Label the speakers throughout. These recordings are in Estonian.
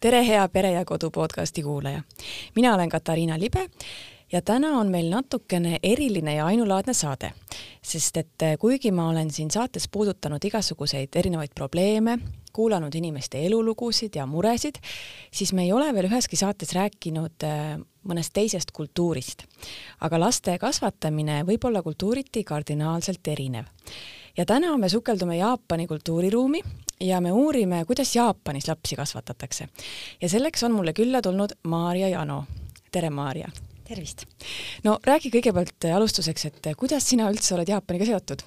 Speaker 1: tere, hea Pere ja Kodu podcasti kuulaja. mina olen Katariina Libe ja täna on meil natukene eriline ja ainulaadne saade, sest et eh, kuigi ma olen siin saates puudutanud igasuguseid erinevaid probleeme, kuulanud inimeste elulugusid ja muresid, siis me ei ole veel üheski saates rääkinud eh, mõnest teisest kultuurist. aga laste kasvatamine võib olla kultuuriti kardinaalselt erinev. ja täna me sukeldume Jaapani kultuuriruumi ja me uurime, kuidas Jaapanis lapsi kasvatatakse. ja selleks on mulle külla tulnud Maarja Jano. tere, Maarja!
Speaker 2: tervist!
Speaker 1: no räägi kõigepealt alustuseks, et kuidas sina üldse oled Jaapaniga seotud?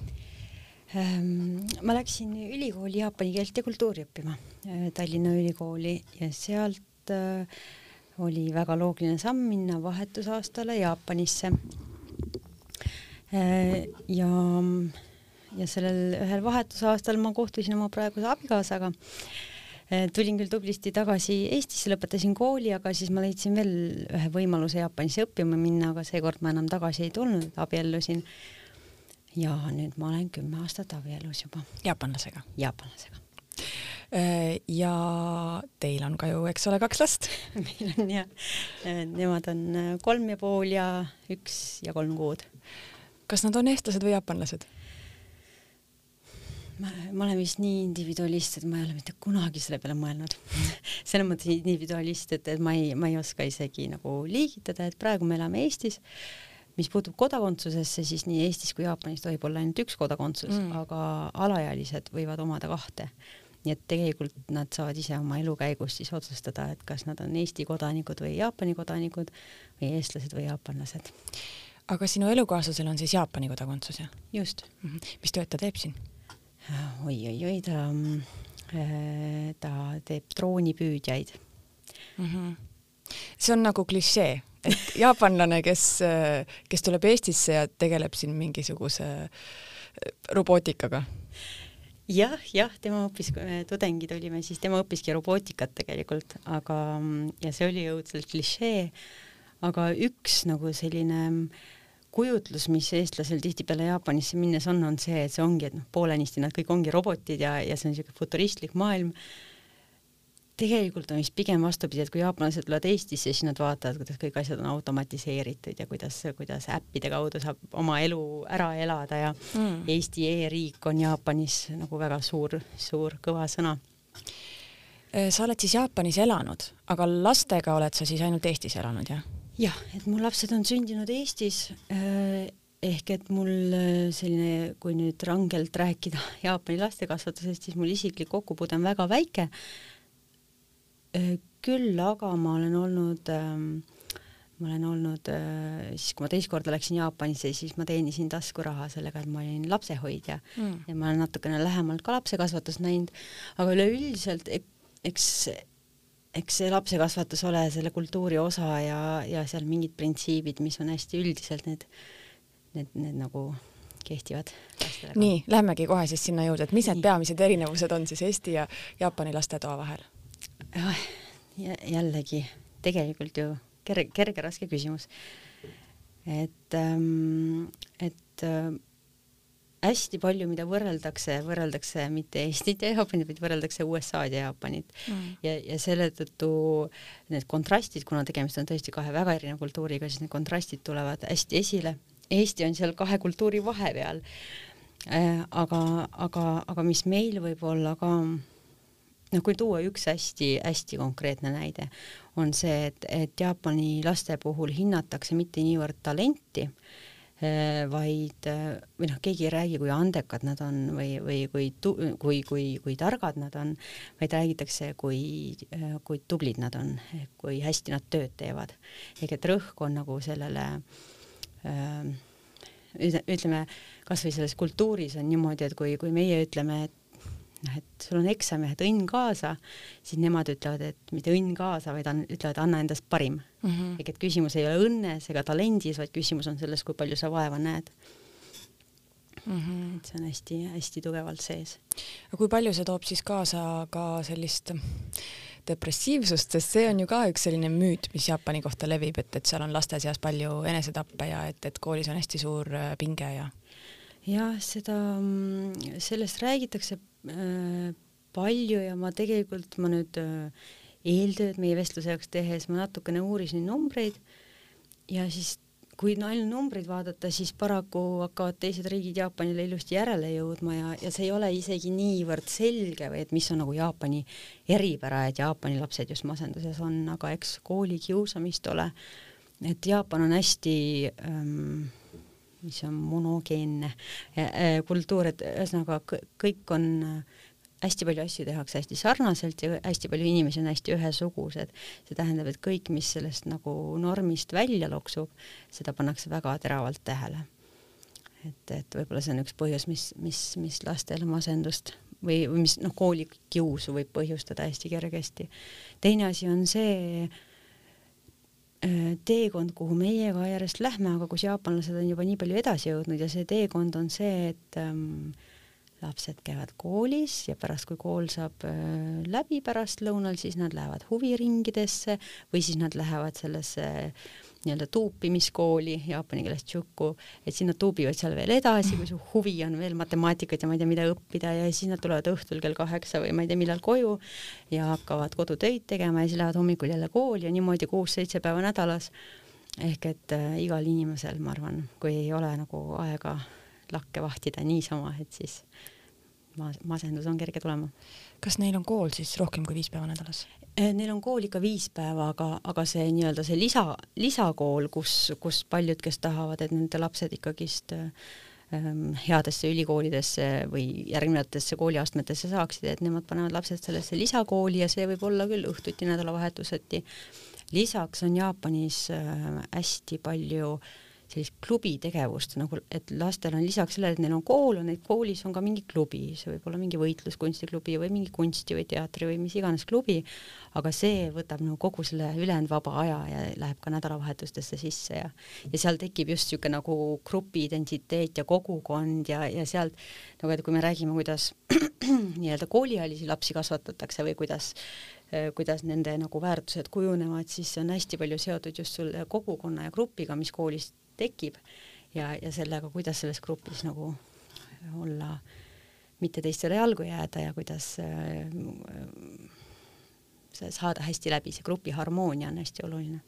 Speaker 2: Ehm, ma läksin ülikooli jaapani keelt ja kultuuri õppima, äh, Tallinna Ülikooli ja sealt äh, oli väga loogiline samm minna vahetusaastale Jaapanisse. Äh, ja ja sellel ühel vahetusaastal ma kohtusin oma praeguse abikaasaga. Eh, tulin küll tublisti tagasi Eestisse, lõpetasin kooli, aga siis ma leidsin veel ühe võimaluse Jaapanisse õppima minna, aga seekord ma enam tagasi ei tulnud, abiellusin. ja nüüd ma olen kümme aastat abielus juba.
Speaker 1: jaapanlasega?
Speaker 2: jaapanlasega
Speaker 1: eh, ja teil on ka ju, eks ole, kaks last
Speaker 2: meil on jah, eh, nemad on kolm ja pool ja üks ja kolm kuud.
Speaker 1: kas nad on eestlased või jaapanlased?
Speaker 2: Ma, ma olen vist nii individualist, et ma ei ole mitte kunagi selle peale mõelnud selles mõttes individualist, et, et ma ei, ma ei oska isegi nagu liigitada, et praegu me elame Eestis. mis puutub kodakondsusesse, siis nii Eestis kui Jaapanis tohib olla ainult üks kodakondsus mm., aga alaealised võivad omada kahte. nii et tegelikult nad saavad ise oma elu käigus siis otsustada, et kas nad on Eesti kodanikud või Jaapani kodanikud või eestlased või jaapanlased.
Speaker 1: aga sinu elukaaslasel on siis Jaapani kodakondsus, jah?
Speaker 2: just
Speaker 1: mm. -hmm. mis tööd ta teeb siin?
Speaker 2: Oi-oi-oi, ta, äh, ta teeb droonipüüdjaid
Speaker 1: mm. -hmm. see on nagu klišee, et jaapanlane, kes, kes tuleb Eestisse ja tegeleb siin mingisuguse äh, robootikaga
Speaker 2: jah, jah, tema õppis, tudengid olime, siis tema õppiski robootikat tegelikult, aga ja see oli õudselt klišee, aga üks nagu selline äh, kujutlus, mis eestlasel tihtipeale Jaapanisse minnes on, on see, et see ongi, et noh, poolenisti nad kõik ongi robotid ja, ja see on niisugune futuristlik maailm. tegelikult on vist pigem vastupidi, et kui jaapanlased tulevad Eestisse, siis nad vaatavad, kuidas kõik asjad on automatiseeritud ja kuidas, kuidas äppide kaudu saab oma elu ära elada ja mm. Eesti e-riik on Jaapanis nagu väga suur, suur kõva sõna
Speaker 1: sa oled siis Jaapanis elanud, aga lastega oled sa siis ainult Eestis elanud, jah?
Speaker 2: Jah, et mu lapsed on sündinud Eestis äh, ehk et mul äh, selline, kui nüüd rangelt rääkida Jaapani lastekasvatusest, siis mul isiklik kokkupuude on väga väike. Äh, küll aga ma olen olnud, ma olen olnud, siis kui ma teist korda läksin Jaapanisse, siis ma teenisin taskuraha sellega, et ma olin lapsehoidja mm. ja ma olen natukene lähemalt ka lapsekasvatust näinud, aga üleüldiselt eks eks see lapsekasvatus ole selle kultuuri osa ja, ja seal mingid printsiibid, mis on hästi üldiselt need, need, need nagu kehtivad
Speaker 1: lastele. nii, lähmegi kohe siis sinna juurde, et mis need nii. peamised erinevused on siis Eesti ja Jaapani lastetoa vahel?
Speaker 2: jällegi, tegelikult ju kerge, kerge, raske küsimus. et ähm,, et hästi palju, mida võrreldakse, võrreldakse mitte Eestit ja Jaapanit, vaid võrreldakse USA-d ja Jaapanit mm. ja, ja selle tõttu need kontrastid, kuna tegemist on tõesti kahe väga erineva kultuuriga, siis need kontrastid tulevad hästi esile. Eesti on seal kahe kultuuri vahepeal äh,. aga, aga, aga mis meil võib olla ka noh, kui tuua üks hästi-hästi konkreetne näide, on see, et, et Jaapani laste puhul hinnatakse mitte niivõrd talenti, Äh, vaid äh, või noh, keegi ei räägi, kui andekad nad on või, või kui kui, kui, kui targad nad on, vaid räägitakse, kui, äh, kui tublid nad on, kui hästi nad tööd teevad. ehk et rõhk on nagu sellele ütleme, kasvõi selles kultuuris on niimoodi, et kui, kui meie ütleme, et noh, et sul on eksam ja et õnn kaasa, siis nemad ütlevad, et mitte õnn kaasa, vaid an, ütlevad, anna endast parim mm. -hmm. ehk et küsimus ei ole õnnes ega talendis, vaid küsimus on selles, kui palju sa vaeva näed mm. -hmm. et see on hästi-hästi tugevalt sees.
Speaker 1: aga kui palju see toob siis kaasa ka sellist depressiivsust, sest see on ju ka üks selline müüt, mis Jaapani kohta levib, et, et seal on laste seas palju enesetappe ja et, et koolis on hästi suur pinge ja
Speaker 2: jah, seda, mm, sellest räägitakse palju ja ma tegelikult, ma nüüd äh, eeltööd meie vestluse jaoks tehes ma natukene uurisin numbreid ja siis kui ainult numbreid vaadata, siis paraku hakkavad teised riigid Jaapanile ilusti järele jõudma ja, ja see ei ole isegi niivõrd selge või et mis on nagu Jaapani eripära, et Jaapani lapsed just masenduses on, aga eks koolikiusamist ole. et Jaapan on hästi ähm, mis on monogeenne äh, kultuur, et ühesõnaga kõik on äh, hästi palju asju tehakse hästi sarnaselt ja hästi palju inimesi on hästi ühesugused. see tähendab, et kõik, mis sellest nagu normist välja loksub, seda pannakse väga teravalt tähele. et, et võib-olla see on üks põhjus, mis, mis, mis lastele masendust või, või mis noh, koolikiusu võib põhjustada hästi kergesti. teine asi on see teekond, kuhu meie ka järjest lähme, aga kus jaapanlased on juba nii palju edasi jõudnud ja see teekond on see, et ähm, lapsed käivad koolis ja pärast, kui kool saab äh, läbi pärastlõunal, siis nad lähevad huviringidesse või siis nad lähevad sellesse nii-öelda tuupimiskooli, jaapani keeles tšuku, et siis nad tuubivad seal veel edasi, kui su huvi on veel matemaatikat ja ma ei tea, mida õppida ja siis nad tulevad õhtul kell kaheksa või ma ei tea, millal koju ja hakkavad kodutöid tegema ja siis lähevad hommikul jälle kooli ja niimoodi kuus-seitse päeva nädalas. ehk et äh, igal inimesel, ma arvan, kui ei ole nagu aega lakke vahtida niisama, et siis ma-, masendus on kerge tulema.
Speaker 1: kas neil on kool siis rohkem kui viis päeva nädalas?
Speaker 2: Eh, neil on kool ikka viis päeva, aga, aga see nii-öelda see lisa, lisakool, kus, kus paljud, kes tahavad, et nende lapsed ikkagist ähm, headesse ülikoolidesse või järgnevatesse kooliastmetesse saaksid, et nemad panevad lapsed sellesse lisakooli ja see võib olla küll õhtuti, nädalavahetuseti. lisaks on Jaapanis äh, hästi palju äh, sellist klubitegevust nagu, et lastel on lisaks sellele, et neil on kool, on neid koolis on ka mingi klubi, see võib olla mingi võitluskunstiklubi või mingi kunsti või teatri või mis iganes klubi, aga see võtab nagu kogu selle ülejäänud vaba aja ja läheb ka nädalavahetustesse sisse ja ja seal tekib just niisugune nagu grupi identiteet ja kogukond ja, ja sealt nagu, et kui me räägime, kuidas nii-öelda kooliealisi lapsi kasvatatakse või kuidas kuidas nende nagu väärtused kujunevad, siis see on hästi palju seotud just selle kogukonna ja grupiga, mis koolis tekib ja, ja sellega, kuidas selles grupis nagu olla, mitte teistele jalgu jääda ja kuidas äh, saada hästi läbi, see grupi harmoonia on hästi oluline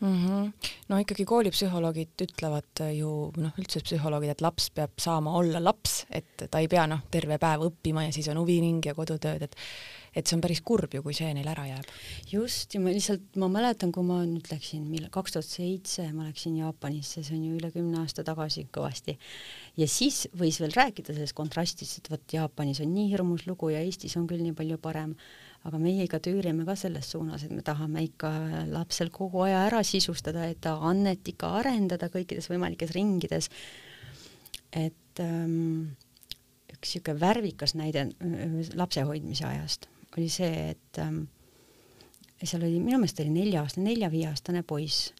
Speaker 1: mm. -hmm. no ikkagi koolipsühholoogid ütlevad ju noh, üldse psühholoogid, et laps peab saama olla laps, et ta ei pea noh, terve päev õppima ja siis on huviring ja kodutööd, et et see on päris kurb ju, kui see neil ära jääb.
Speaker 2: just, ja ma lihtsalt, ma mäletan, kui ma nüüd läksin, millal, kaks tuhat seitse ma läksin Jaapanisse, see on ju üle kümne aasta tagasi kõvasti. ja siis võis veel rääkida sellest kontrastist, et vot Jaapanis on nii hirmus lugu ja Eestis on küll nii palju parem, aga meie ikka tüürime ka selles suunas, et me tahame ikka lapsel kogu aja ära sisustada, et ta annet ikka arendada kõikides võimalikes ringides. et ähm, üks niisugune värvikas näide äh, lapse hoidmise ajast oli see, et ähm, seal oli, minu meelest oli nelja-aastane, nelja-viieaastane poiss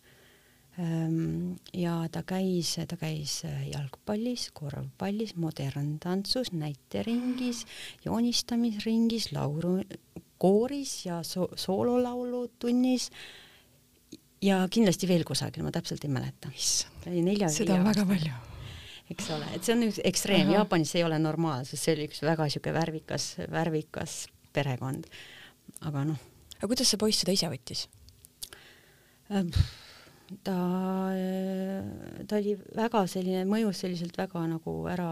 Speaker 2: ähm,. ja ta käis, ta käis jalgpallis, korvpallis, moderntantsus, näiteringis, joonistamisringis, laulu, kooris ja so soololaulutunnis ja kindlasti veel kusagil, ma täpselt ei mäleta.
Speaker 1: seda on väga palju
Speaker 2: eks ole, et see on üks ekstreem, Jaapanis ei ole normaalsus, see oli üks väga niisugune värvikas, värvikas perekond. aga noh.
Speaker 1: aga kuidas see poiss seda ise võttis?
Speaker 2: Ähm, ta, ta oli väga selline, mõjus selliselt väga nagu ära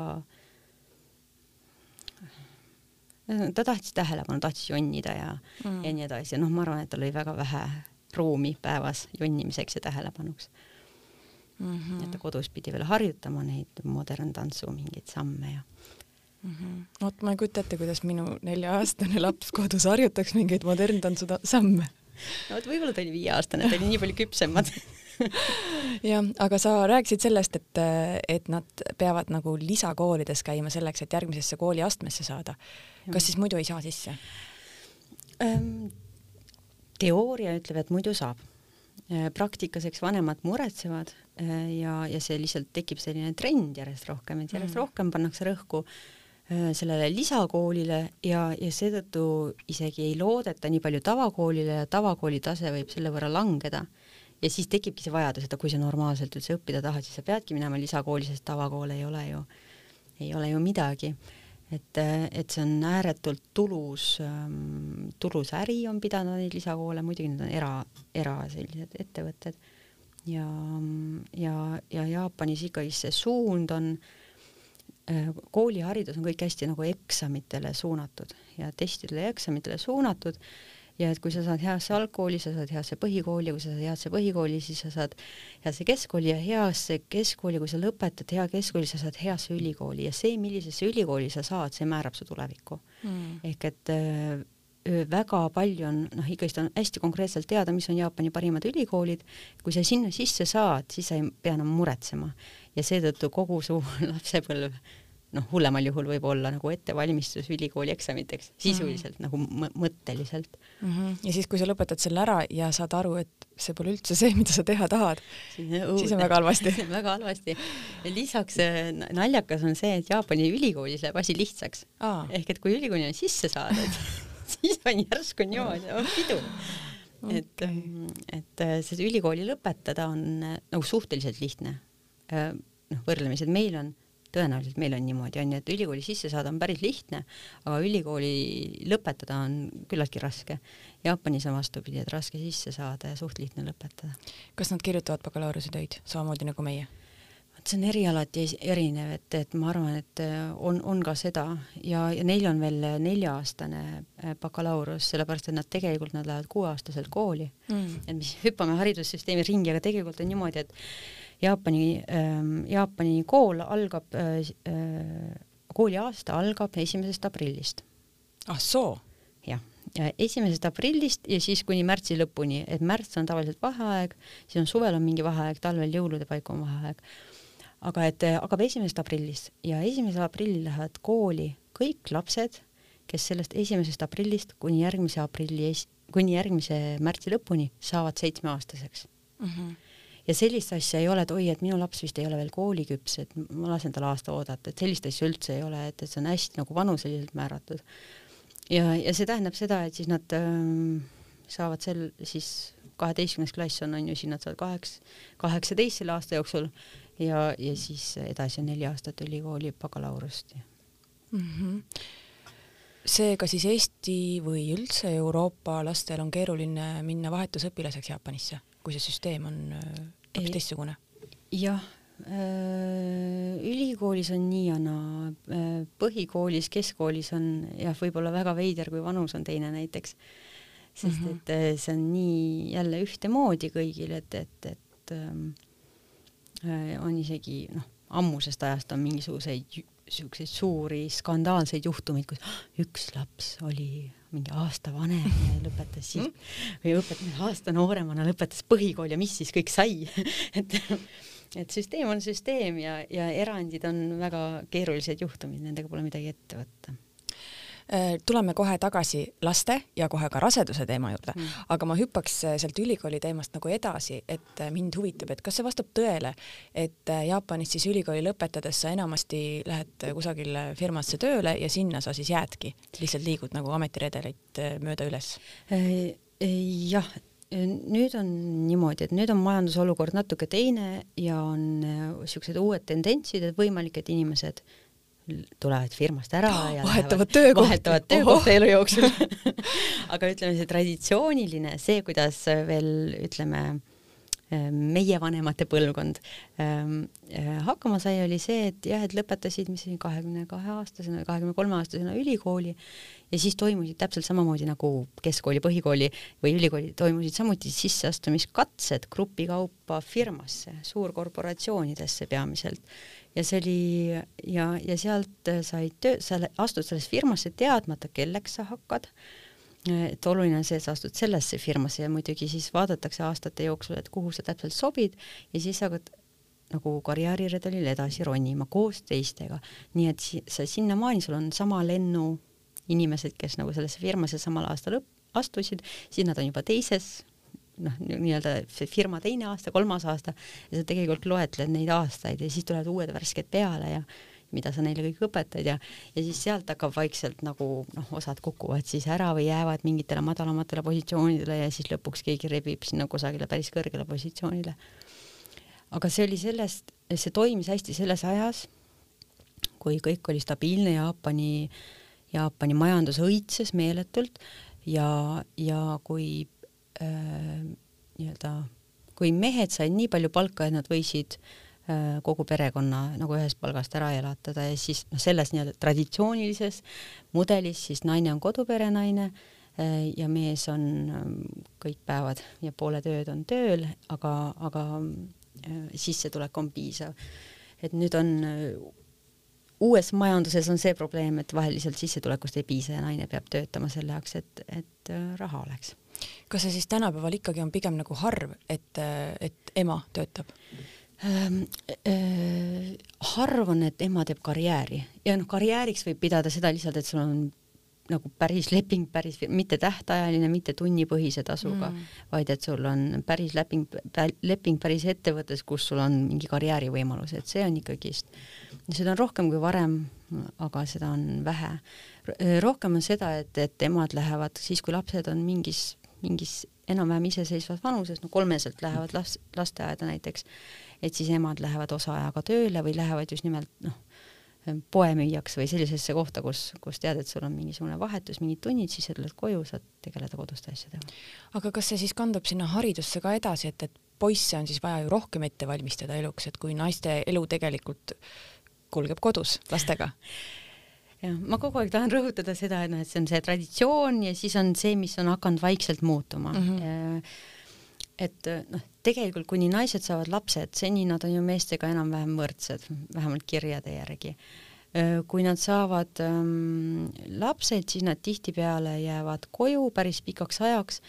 Speaker 2: ta tahtis tähelepanu, tahtis jonnida ja mm., ja nii edasi, noh, ma arvan, et tal oli väga vähe ruumi päevas jonnimiseks ja tähelepanuks mm. -hmm. et ta kodus pidi veel harjutama neid moderntantsu mingeid samme ja
Speaker 1: mm. -hmm. vot ma ei kujuta ette, kuidas minu nelja-aastane laps kodus harjutaks mingeid moderntantsu samme.
Speaker 2: no vot, võib-olla ta oli viieaastane, ta oli nii palju küpsemad
Speaker 1: jah, aga sa rääkisid sellest, et, et nad peavad nagu lisakoolides käima selleks, et järgmisesse kooliastmesse saada. Kas siis muidu ei saa sisse
Speaker 2: ähm,? teooria ütleb, et muidu saab äh, praktikas, eks vanemad muretsevad äh, ja, ja see lihtsalt tekib selline trend järjest rohkem, et järjest mm. rohkem pannakse rõhku Äh, sellele lisakoolile ja, ja seetõttu isegi ei loodeta nii palju tavakoolile ja tavakooli tase võib selle võrra langeda. ja siis tekibki see vajadus, et kui sa normaalselt üldse õppida tahad, siis sa peadki minema lisakooli, sest tavakool ei ole ju, ei ole ju midagi. Et, et see on ääretult tulus, tulus äri on pidada neid lisakoole, muidugi need on era, era sellised ettevõtted. Ja, ja, ja Jaapanis ikkagi see suund on, kooliharidus on kõik hästi nagu eksamitele suunatud ja testidele ja eksamitele suunatud ja et kui sa saad heasse algkooli, sa saad heasse põhikooli ja kui sa saad heasse põhikooli, siis sa saad heasse keskkooli ja heasse keskkooli, kui sa lõpetad hea keskkooli, sa saad heasse ülikooli. Ja see, millisesse ülikooli sa saad, see määrab su tulevikku. Mm.. ehk et öö, väga palju on, noh, ikkagist on hästi konkreetselt teada, mis on Jaapani parimad ülikoolid, kui sa sinna sisse saad, siis sa ei pea enam muretsema. Ja seetõttu kogu su lapsepõlv noh, hullemal juhul võib olla nagu ettevalmistus ülikooli eksamiteks sisuliselt mm -hmm. nagu mõtteliselt
Speaker 1: mm. -hmm. ja siis, kui sa lõpetad selle ära ja saad aru, et see pole üldse see, mida sa teha tahad, siis on väga halvasti
Speaker 2: väga halvasti. lisaks äh, naljakas on see, et Jaapani ülikoolis läheb asi lihtsaks. ehk et kui ülikooli on sisse saadud siis on järsku niimoodi, on pidu okay.. et, ähm, et äh, see ülikooli lõpetada on äh, nagu suhteliselt lihtne. noh, võrdlemisi, et meil on tõenäoliselt meil on niimoodi, on ju, et ülikooli sisse saada on päris lihtne, aga ülikooli lõpetada on küllaltki raske. Jaapanis on vastupidi, et raske sisse saada ja suht lihtne lõpetada.
Speaker 1: kas nad kirjutavad bakalaureusetöid samamoodi nagu meie?
Speaker 2: vot see on erialati erinev, et, et ma arvan, et äh, on, on ka seda ja, ja neil on veel nelja-aastane äh, bakalaureus, sellepärast et nad tegelikult, nad lähevad kuueaastaselt kooli mm.. et mis hüppame haridussüsteemi ringi, aga tegelikult on niimoodi, et Jaapani ähm,, Jaapani kool algab äh,, äh, kooliaasta algab esimesest aprillist.
Speaker 1: ah soo?
Speaker 2: jah, ja esimesest aprillist ja siis kuni märtsi lõpuni, et märts on tavaliselt vaheaeg, siis on suvel on mingi vaheaeg, talvel jõulude paiku on vaheaeg. aga et äh, hakkab esimesest aprillist ja esimesel aprillil lähevad kooli kõik lapsed, kes sellest esimesest aprillist kuni järgmise aprilli, kuni järgmise märtsi lõpuni saavad seitsmeaastaseks mm. -hmm ja sellist asja ei ole, et oi, et minu laps vist ei ole veel kooliküps, et ma lasen tal aasta oodata, et sellist asja üldse ei ole, et, et see on hästi nagu vanuseliselt määratud. ja, ja see tähendab seda, et siis nad ähm, saavad sel siis kaheteistkümnes klass on, on ju, siis nad saavad kaheks, kaheksateist selle aasta jooksul ja, ja siis edasi on neli aastat ülikooli bakalaureust mm.
Speaker 1: -hmm seega siis Eesti või üldse Euroopa lastel on keeruline minna vahetusõpilaseks Jaapanisse, kui see süsteem on äh, hoopis teistsugune?
Speaker 2: jah äh,, ülikoolis on nii ja naa äh,, põhikoolis, keskkoolis on jah, võib-olla väga veider, kui vanus on teine näiteks, sest mm -hmm. et äh, see on nii jälle ühtemoodi kõigil, et, et, et ähm, äh, on isegi noh, ammusest ajast on mingisuguseid siukseid suuri skandaalseid juhtumeid, kus üks laps oli mingi aasta vanem ja lõpetas siis või õpetas aasta nooremana, lõpetas põhikooli ja mis siis kõik sai? Et, et süsteem on süsteem ja, ja erandid on väga keerulised juhtumid, nendega pole midagi ette võtta
Speaker 1: tuleme kohe tagasi laste ja kohe ka raseduse teema juurde mm., aga ma hüppaks äh, sealt ülikooli teemast nagu edasi, et äh, mind huvitab, et kas see vastab tõele, et Jaapanis siis ülikooli lõpetades sa enamasti lähed kusagile firmasse tööle ja sinna sa siis jäädki, lihtsalt liigud nagu ametiredeleid mööda üles?
Speaker 2: jah, nüüd on niimoodi, et nüüd on majandusolukord natuke teine ja on niisugused uued tendentsid, et võimalik, et inimesed tulevad firmast ära oh,
Speaker 1: ja vahetavad töökohta,
Speaker 2: vahetavad töökohta elu jooksul. Aga ütleme, see traditsiooniline, see, kuidas veel ütleme, meie vanemate põlvkond ähm, äh, hakkama sai, oli see, et jah, et lõpetasid, mis see kahekümne kahe aastasena kahekümne kolme aastasena ülikooli. Ja siis toimusid täpselt samamoodi nagu keskkooli, põhikooli või ülikooli toimusid samuti sisseastumiskatsed grupi kaupa firmasse, suurkorporatsioonidesse peamiselt ja see oli ja, ja sealt said töö, sa astud sellesse firmasse teadmata, kelleks sa hakkad. et oluline on see, et sa astud sellesse firmasse ja muidugi siis vaadatakse aastate jooksul, et kuhu sa täpselt sobid ja siis hakkad nagu karjääriredelil edasi ronima koos teistega, nii et si sa sinnamaani, sul on sama lennu inimesed, kes nagu sellesse firmasse samal aastal astusid, siis nad on juba teises noh, nii-öelda see firma teine aasta, kolmas aasta ja sa tegelikult loetled neid aastaid ja siis tulevad uued värsked peale ja mida sa neile kõik õpetad ja, ja siis sealt hakkab vaikselt nagu noh, osad kukuvad siis ära või jäävad mingitele madalamatele positsioonidele ja siis lõpuks keegi rebib sinna kusagile päris kõrgele positsioonile. aga see oli sellest, see toimis hästi selles ajas, kui kõik oli stabiilne, Jaapani, Jaapani majandus õitses meeletult ja, ja kui nii-öelda, kui mehed said nii palju palka, et nad võisid äh, kogu perekonna nagu ühest palgast ära elatada ja siis noh, selles nii-öelda traditsioonilises mudelis siis naine on koduperenaine äh, ja mees on äh, kõik päevad ja poole tööd on tööl, aga, aga äh, sissetulek on piisav. et nüüd on uues majanduses on see probleem, et vahel lihtsalt sissetulekust ei piisa ja naine peab töötama selle jaoks, et, et raha oleks
Speaker 1: kas see siis tänapäeval ikkagi on pigem nagu harv, et, et ema töötab ähm,?
Speaker 2: Äh, harv on, et ema teeb karjääri ja noh, karjääriks võib pidada seda lihtsalt, et sul on nagu päris leping, päris mitte tähtajaline, mitte tunnipõhise tasuga mm., vaid et sul on päris leping, leping päris ettevõttes, kus sul on mingi karjäärivõimalus, et see on ikkagist, seda on rohkem kui varem, aga seda on vähe. rohkem on seda, et, et emad lähevad siis, kui lapsed on mingis mingis enam-vähem iseseisvas vanuses, no kolmeselt lähevad las-, lasteaeda näiteks, et siis emad lähevad osaajaga tööle või lähevad just nimelt noh, poemüüjaks või sellisesse kohta, kus, kus tead, et sul on mingisugune vahetus, mingid tunnid, siis sa tuled koju, saad tegeleda koduste asjadega.
Speaker 1: aga kas see siis kandub sinna haridusse ka edasi, et, et poisse on siis vaja ju rohkem ette valmistada eluks, et kui naiste elu tegelikult kulgeb kodus lastega
Speaker 2: jah, ma kogu aeg tahan rõhutada seda, et noh, et see on see traditsioon ja siis on see, mis on hakanud vaikselt muutuma mm. -hmm. et noh, tegelikult kuni naised saavad lapsed, seni nad on ju meestega enam-vähem võrdsed, vähemalt kirjade järgi. kui nad saavad ähm, lapsed, siis nad tihtipeale jäävad koju päris pikaks ajaks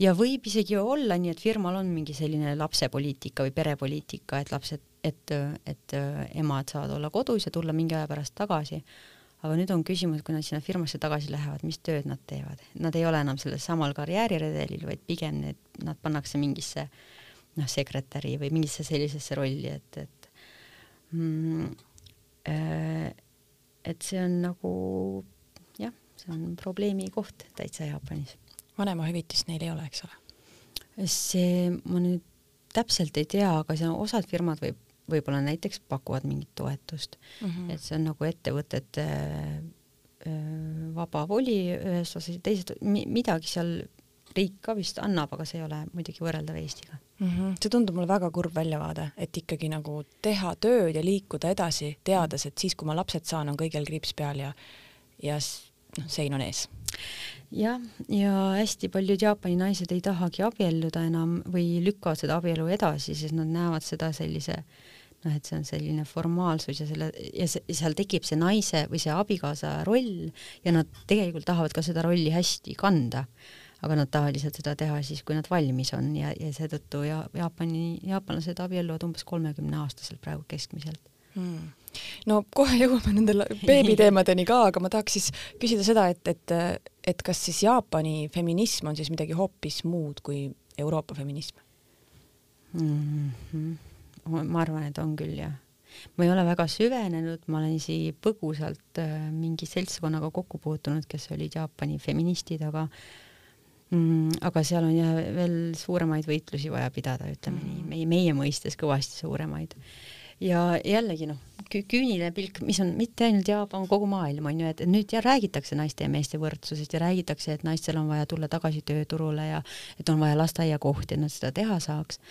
Speaker 2: ja võib isegi olla nii, et firmal on mingi selline lapsepoliitika või perepoliitika, et lapsed, et, et emad saavad olla kodus ja tulla mingi aja pärast tagasi aga nüüd on küsimus, kui nad sinna firmasse tagasi lähevad, mis tööd nad teevad, nad ei ole enam sellel samal karjääriredelil, vaid pigem need, nad pannakse mingisse noh, sekretäri või mingisse sellisesse rolli, et, et mm, äh, et see on nagu jah, see on probleemi koht täitsa Jaapanis.
Speaker 1: vanemahüvitist neil ei ole, eks ole?
Speaker 2: see, ma nüüd täpselt ei tea, aga see osad firmad võib võib-olla näiteks pakuvad mingit toetust mm, -hmm. et see on nagu ettevõtete äh, vaba voli ühes osas ja teises, midagi seal riik ka vist annab, aga see ei ole muidugi võrreldav Eestiga
Speaker 1: mm. -hmm. see tundub mulle väga kurb väljavaade, et ikkagi nagu teha tööd ja liikuda edasi, teades, et siis, kui ma lapsed saan, on kõigil kriips peal ja ja noh, sein on ees
Speaker 2: jah, ja hästi paljud Jaapani naised ei tahagi abielluda enam või lükkavad seda abielu edasi, sest nad näevad seda sellise äh, noh, et see on selline formaalsus ja selle ja see, seal tekib see naise või see abikaasa roll ja nad tegelikult tahavad ka seda rolli hästi kanda. aga nad tahavad lihtsalt seda teha siis, kui nad valmis on ja, ja seetõttu ja Jaapani, jaapanlased abielluvad umbes kolmekümne aastaselt praegu keskmiselt
Speaker 1: hmm no kohe jõuame nende beebiteemadeni ka, aga ma tahaks siis küsida seda, et, et, et kas siis Jaapani feminism on siis midagi hoopis muud kui Euroopa feminism
Speaker 2: mm? -hmm ma arvan, et on küll jah. ma ei ole väga süvenenud, ma olen isegi põgusalt äh, mingi seltskonnaga kokku puutunud, kes olid Jaapani feministid, aga mm, aga seal on jah veel suuremaid võitlusi vaja pidada, ütleme nii, meie, meie mõistes kõvasti suuremaid. ja jällegi noh, küüniline pilk, mis on mitte ainult Jaapan, kogu maailm on ju, et nüüd ja räägitakse naiste ja meeste võrdsusest ja räägitakse, et naistel on vaja tulla tagasi tööturule ja et on vaja lasteaiakohti, et nad seda teha saaks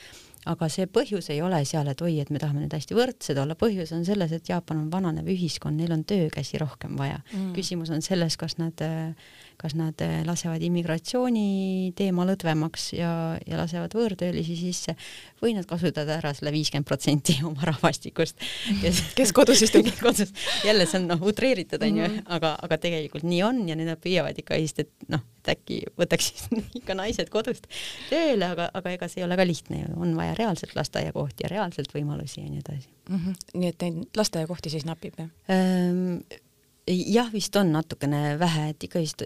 Speaker 2: aga see põhjus ei ole seal, et oi, et me tahame nüüd hästi võrdsed olla, põhjus on selles, et Jaapan on vananev ühiskond, neil on töökäsi rohkem vaja. Mm.. küsimus on selles, kas nad äh, kas nad eh, lasevad immigratsiooni teema lõdvemaks ja, ja lasevad võõrtöölisi sisse või nad kasutavad ära selle viiskümmend protsenti oma rahvastikust,
Speaker 1: kes, kes kodus istub
Speaker 2: kodus. jälle see on noh, utreeritud onju mm, -hmm. aga, aga tegelikult nii on ja need püüavad ikka vist, et noh, et äkki võtaks ikka naised kodust tööle, aga, aga ega see ei ole ka lihtne ju, on vaja reaalselt lasteaiakohti ja reaalselt võimalusi ja nii edasi
Speaker 1: mm. -hmm. nii et neid lasteaiakohti siis napib jah
Speaker 2: ähm,? Jah, vist on natukene vähe, et ikkagist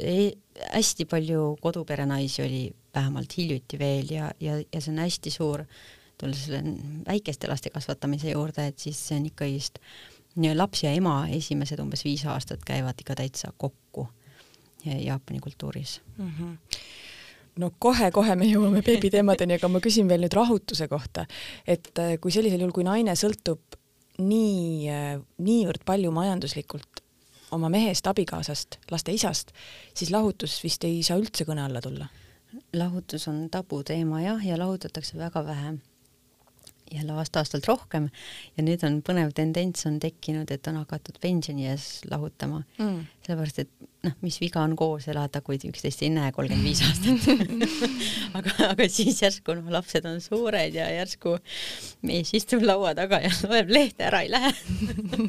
Speaker 2: hästi palju koduperenaisi oli vähemalt hiljuti veel ja, ja, ja see on hästi suur, tulles selle väikeste laste kasvatamise juurde, et siis see on ikkagist laps ja ema esimesed umbes viis aastat käivad ikka täitsa kokku Jaapani kultuuris mm. -hmm
Speaker 1: no kohe-kohe me jõuame beebiteemadeni, aga ma küsin veel nüüd rahutuse kohta, et äh, kui sellisel juhul, kui naine sõltub nii, niivõrd palju majanduslikult oma mehest, abikaasast, laste isast, siis lahutus vist ei saa üldse kõne alla tulla.
Speaker 2: lahutus on tabuteema jah, ja lahutatakse väga vähe. Jälle aasta-aastalt rohkem. Ja nüüd on põnev tendents on tekkinud, et on hakatud pensionieas lahutama. Mm.. sellepärast, et noh, mis viga on koos elada, kui üksteist ei näe kolmkümmend viis aastat. Aga, aga siis järsku noh, lapsed on suured ja järsku mees istub laua taga ja loeb lehte, ära ei lähe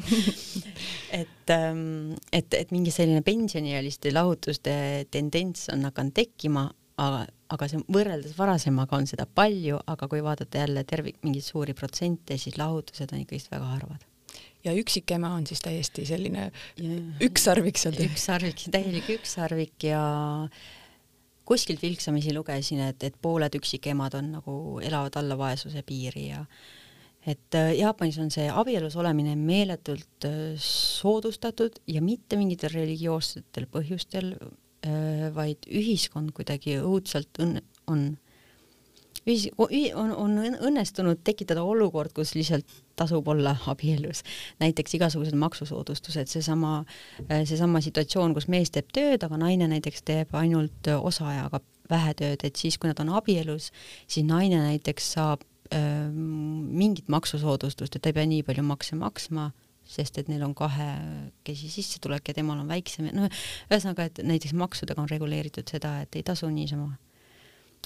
Speaker 2: et, ähm, et, et mingi selline pensioniealiste lahutuste tendents on hakanud tekkima, aga aga see võrreldes varasemaga on seda palju, aga kui vaadata jälle tervik, mingeid suuri protsente, siis lahutused on ikkagist väga harvad.
Speaker 1: ja üksikema on siis täiesti selline ükssarvik seal?
Speaker 2: ükssarvik, täielik ükssarvik ja kuskilt vilksamisi lugesin, et, et pooled üksikemad on nagu, elavad alla vaesuse piiri ja et äh, Jaapanis on see abielus olemine meeletult äh, soodustatud ja mitte mingitel religioossetel põhjustel Äh, vaid ühiskond kuidagi õudselt õnn-, on ühis-, on, on õnnestunud tekitada olukord, kus lihtsalt tasub olla abielus. näiteks igasugused maksusoodustused, seesama, seesama situatsioon, kus mees teeb tööd, aga naine näiteks teeb ainult osaajaga vähe tööd, et siis, kui nad on abielus, siis naine näiteks saab mingit maksusoodustust, et ta ei pea nii palju makse maksma sest et neil on kahekesi sissetulek ja temal on väiksem, no ühesõnaga, et näiteks maksudega on reguleeritud seda, et ei tasu niisama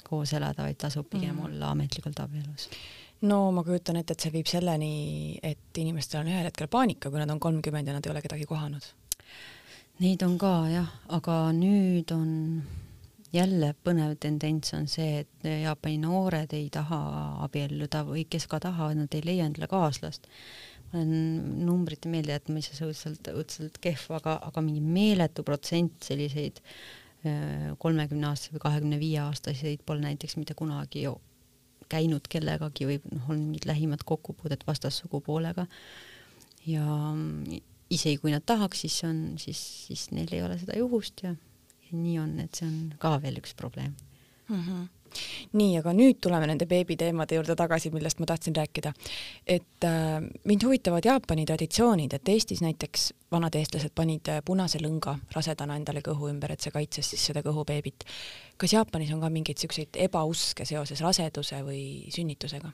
Speaker 2: koos elada, vaid tasub pigem mm. olla ametlikult abielus.
Speaker 1: no ma kujutan ette, et see viib selleni, et inimestel on ühel hetkel paanika, kui nad on kolmkümmend ja nad ei ole kedagi kohanud.
Speaker 2: Neid on ka jah, aga nüüd on jälle põnev tendents on see, et Jaapani noored ei taha abielluda või kes ka tahavad, nad ei leia endale kaaslast olen numbrite meeldejätmises õudselt, õudselt kehv, aga, aga mingi meeletu protsent selliseid kolmekümne aastaseid või kahekümne viie aastaseid pole näiteks mitte kunagi käinud kellegagi või noh, on mingid lähimad kokkupuudet vastassugupoolega. ja isegi kui nad tahaks, siis on, siis, siis neil ei ole seda juhust ja nii on, et see on ka veel üks probleem
Speaker 1: mm. -hmm nii, aga nüüd tuleme nende beebiteemade juurde tagasi, millest ma tahtsin rääkida. et äh, mind huvitavad Jaapani traditsioonid, et Eestis näiteks vanad eestlased panid äh, punase lõnga rasedana endale kõhu ümber, et see kaitses siis seda kõhubeebit. kas Jaapanis on ka mingeid siukseid ebauske seoses raseduse või sünnitusega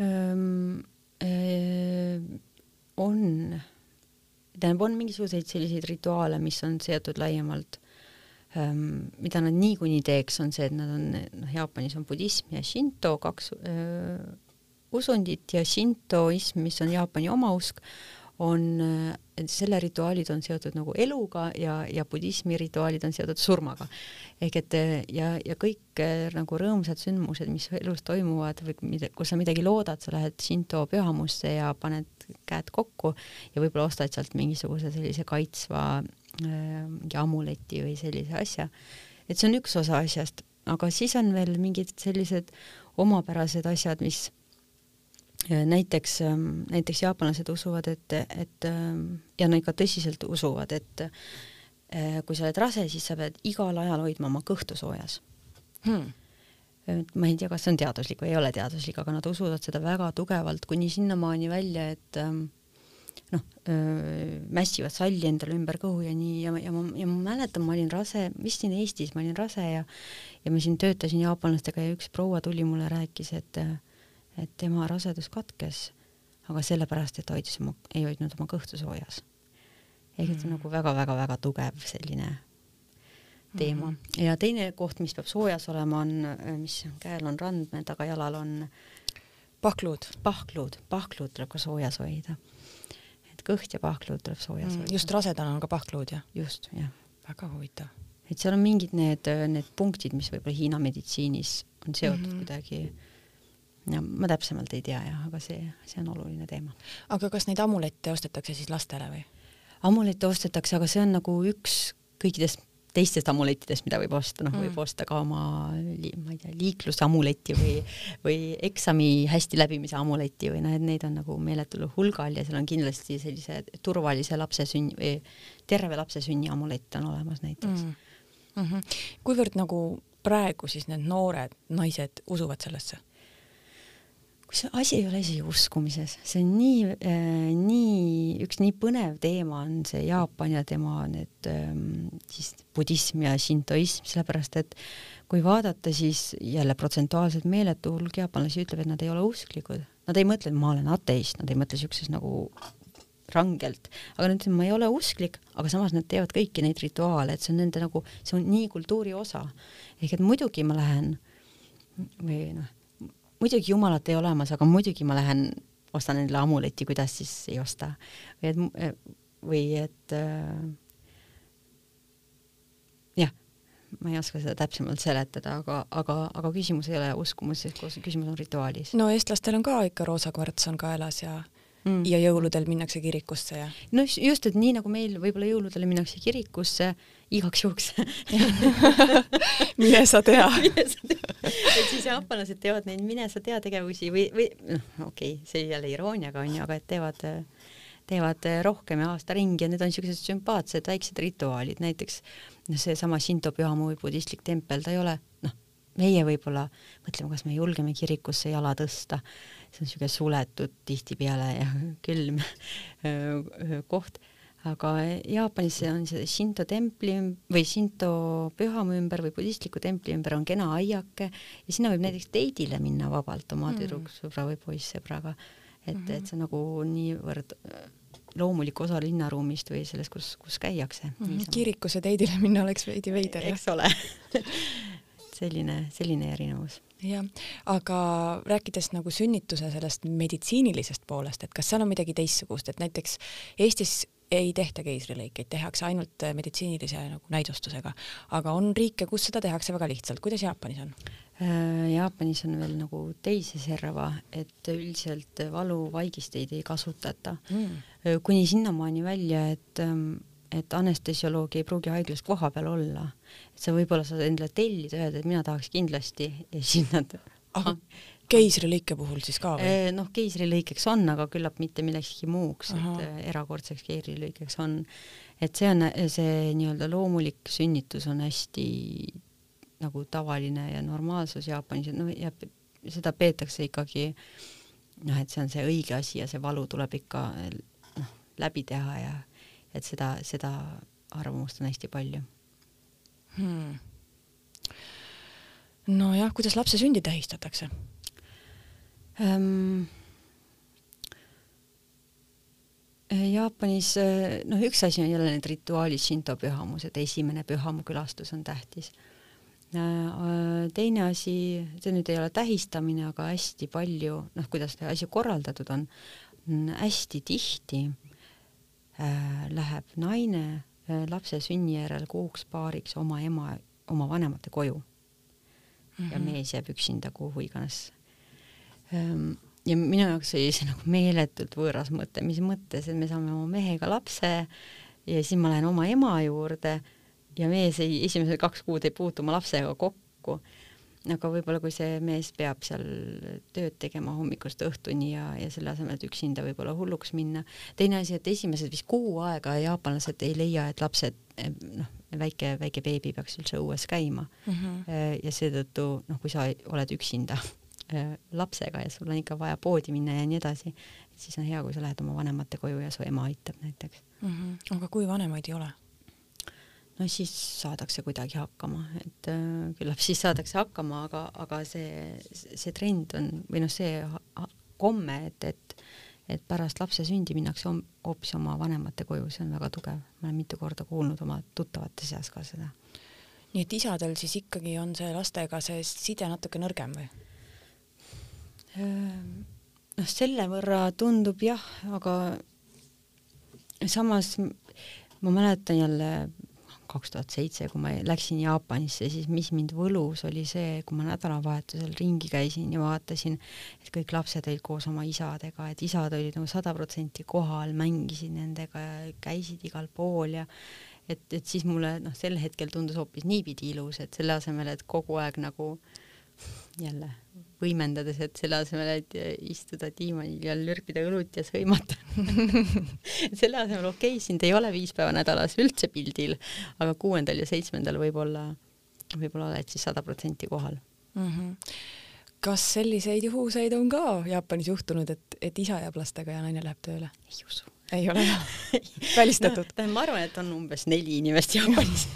Speaker 2: ähm,? Äh, on, tähendab, on mingisuguseid selliseid rituaale, mis on seotud laiemalt mida nad niikuinii teeks, on see, et nad on, noh, Jaapanis on budism ja šinto, kaks äh, usundit ja šintoism, mis on Jaapani oma usk, on, selle rituaalid on seotud nagu eluga ja, ja budismi rituaalid on seotud surmaga. ehk et ja, ja kõik nagu rõõmsad sündmused, mis elus toimuvad või mida, kus sa midagi loodad, sa lähed Shinto pühamusse ja paned käed kokku ja võib-olla ostad sealt mingisuguse sellise kaitsva mingi amuleti või sellise asja. et see on üks osa asjast, aga siis on veel mingid sellised omapärased asjad, mis äh, näiteks, ähm, näiteks jaapanlased usuvad, et, et ähm, ja nad ikka tõsiselt usuvad, et äh, kui sa oled rase, siis sa pead igal ajal hoidma oma kõhtu soojas hmm ma ei tea, kas see on teaduslik või ei ole teaduslik, aga nad usuvad seda väga tugevalt kuni sinnamaani välja, et ähm, noh, mässivad salli endale ümber kõhu ja nii ja, ja ma, ja ma mäletan, ma olin rase, vist siin Eestis, ma olin rase ja ja ma siin töötasin jaapanlastega ja üks proua tuli mulle, rääkis, et et tema rasedus katkes, aga sellepärast, et hoidis oma, ei hoidnud oma kõhtu soojas. ehk et see on mm. nagu väga-väga-väga tugev selline teema mm. -hmm. ja teine koht, mis peab soojas olema, on, mis käel on randme, tagajalal on
Speaker 1: pahkluud.
Speaker 2: pahkluud, pahkluud tuleb ka soojas hoida kõht ja pahkluud tuleb soojas
Speaker 1: mm,. just rasedana on ka pahkluud, jah?
Speaker 2: just, jah.
Speaker 1: väga huvitav.
Speaker 2: et seal on mingid need, need punktid, mis võib-olla Hiina meditsiinis on seotud mm -hmm. kuidagi ja ma täpsemalt ei tea jah, aga see, see on oluline teema.
Speaker 1: aga kas neid amulette ostetakse siis lastele või?
Speaker 2: amulette ostetakse, aga see on nagu üks kõikidest teistest amulettidest, mida võib osta, noh mm., võib osta ka oma, ma ei tea, liiklusamuleti või, või eksami hästi läbimise amuleti või noh, et neid on nagu meeletul hulgal ja seal on kindlasti sellise turvalise lapse sünni või terve lapse sünni amulett on olemas näiteks mm..
Speaker 1: Mm -hmm. kuivõrd nagu praegu siis need noored naised usuvad sellesse?
Speaker 2: Kus asi ei ole isegi uskumises, see on nii äh,, nii, üks nii põnev teema on see Jaapan ja tema need ähm, siis budism ja šintoism, sellepärast et kui vaadata, siis jälle protsentuaalselt meeletu hulk jaapanlasi ütleb, et nad ei ole usklikud. Nad ei mõtle, et ma olen ateist, nad ei mõtle siukses nagu rangelt, aga nad ütlevad, ma ei ole usklik, aga samas nad teevad kõiki neid rituaale, et see on nende nagu, see on nii kultuuri osa. ehk et muidugi ma lähen või noh muidugi Jumalat ei ole olemas, aga muidugi ma lähen ostan endale amuleti, kuidas siis ei osta. või et, või et äh, jah, ma ei oska seda täpsemalt seletada, aga, aga, aga küsimus ei ole uskumuses, küsimus on rituaalis.
Speaker 1: no eestlastel on ka ikka roosa kvarts on kaelas ja mm. ja jõuludel minnakse kirikusse ja.
Speaker 2: no just, et nii nagu meil võib-olla jõuludel minnakse kirikusse igaks juhuks
Speaker 1: mine sa tea.
Speaker 2: Et siis jaapanlased teevad neid mine sa tea tegevusi või, või noh, okei okay,, see jälle irooniaga onju, aga et teevad teevad rohkem ja aasta ringi ja need on siuksed sümpaatsed väiksed rituaalid, näiteks noh, seesama Shinto pühamu või budistlik tempel, ta ei ole noh, meie võib-olla mõtleme, kas me julgeme kirikusse jala tõsta. See on niisugune suletud tihtipeale ja külm koht, aga Jaapanis on see Shinto templi või Shinto pühamu ümber või budistliku templi ümber on kena aiake ja sinna võib näiteks teidile minna vabalt oma mm. tüdruksõbra või poissõbraga. et mm, -hmm. et see on nagu niivõrd loomulik osa linnaruumist või sellest, kus, kus käiakse mm.
Speaker 1: kirikusse teidile minna oleks veidi veider,
Speaker 2: eks ole selline, selline erinevus
Speaker 1: jah, aga rääkides nagu sünnituse sellest meditsiinilisest poolest, et kas seal on midagi teistsugust, et näiteks Eestis ei tehta keisrilõikeid, tehakse ainult äh, meditsiinilise nagu näidustusega, aga on riike, kus seda tehakse väga lihtsalt, kuidas Jaapanis on?
Speaker 2: Äh, Jaapanis on veel nagu teise serva, et üldiselt valuvaigisteid ei kasutata mm. kuni sinnamaani välja, et ähm, et anestesioloogi ei pruugi haiglas kohapeal olla, et sa võib-olla saad endale tellida, öelda, et mina tahaks kindlasti ja siis nad
Speaker 1: aga keisrilõike puhul siis ka või?
Speaker 2: Noh, keisrilõikeks on, aga küllap mitte millekski muuks, et eh, erakordseks keisrilõikeks on, et see on see nii-öelda loomulik sünnitus on hästi nagu tavaline ja normaalsus Jaapanis, no ja seda peetakse ikkagi noh, et see on see õige asi ja see valu tuleb ikka noh, läbi teha ja et seda, seda arvamust on hästi palju.
Speaker 1: Hmm.. nojah, kuidas lapse sündi tähistatakse
Speaker 2: ähm,? Jaapanis, noh, üks asi on jälle need rituaalid, Shinto pühamused, esimene pühamukülastus on tähtis. teine asi, see nüüd ei ole tähistamine, aga hästi palju, noh, kuidas see asi korraldatud on, hästi tihti Äh, läheb naine äh, lapse sünni järel kuuks-paariks oma ema, oma vanemate koju mm. -hmm. ja mhm. mees jääb üksinda kuhu iganes. Ähm, ja minu jaoks oli see nagu meeletult võõras mõte, mis mõttes, et me saame oma mehega lapse ja siis ma lähen oma ema juurde ja mees ei, esimesed kaks kuud ei puutu oma lapsega kokku aga võib-olla kui see mees peab seal tööd tegema hommikust õhtuni ja, ja selle asemel, et üksinda võib-olla hulluks minna. teine asi, et esimesed vist kuu aega jaapanlased ei leia, et lapsed noh, väike, väike beebi peaks üldse õues käima mm. -hmm. ja seetõttu noh, kui sa oled üksinda lapsega ja sul on ikka vaja poodi minna ja nii edasi, siis on hea, kui sa lähed oma vanemate koju ja su ema aitab näiteks
Speaker 1: mm. -hmm. aga kui vanemaid ei ole?
Speaker 2: no siis saadakse kuidagi hakkama, et äh, küllap siis saadakse hakkama, aga, aga see, see trend on või noh, see komme, et, et et pärast lapse sündi minnakse hoopis oma vanemate koju, see on väga tugev, ma olen mitu korda kuulnud oma tuttavate seas ka seda.
Speaker 1: nii et isadel siis ikkagi on see lastega see side natuke nõrgem või?
Speaker 2: Noh, selle võrra tundub jah, aga samas ma mäletan jälle kaks tuhat seitse, kui ma läksin Jaapanisse, siis mis mind võlus, oli see, kui ma nädalavahetusel ringi käisin ja vaatasin, et kõik lapsed olid koos oma isadega, et isad olid nagu sada protsenti kohal, mängisid nendega ja käisid igal pool ja et, et siis mulle noh, sel hetkel tundus hoopis niipidi ilus, et selle asemel, et kogu aeg nagu jälle võimendades, et selle asemel, et istuda diivanil ja lörpida õlut ja sõimata selle asemel, okei okay,, sind ei ole viis päeva nädalas üldse pildil, aga kuuendal ja seitsmendal võib-olla, võib-olla oled siis sada protsenti kohal
Speaker 1: mm. -hmm kas selliseid juhuseid on ka Jaapanis juhtunud, et, et isa jääb lastega ja naine läheb tööle?
Speaker 2: ei usu.
Speaker 1: ei ole välistatud
Speaker 2: no,? ma arvan, et on umbes neli inimest Jaapanis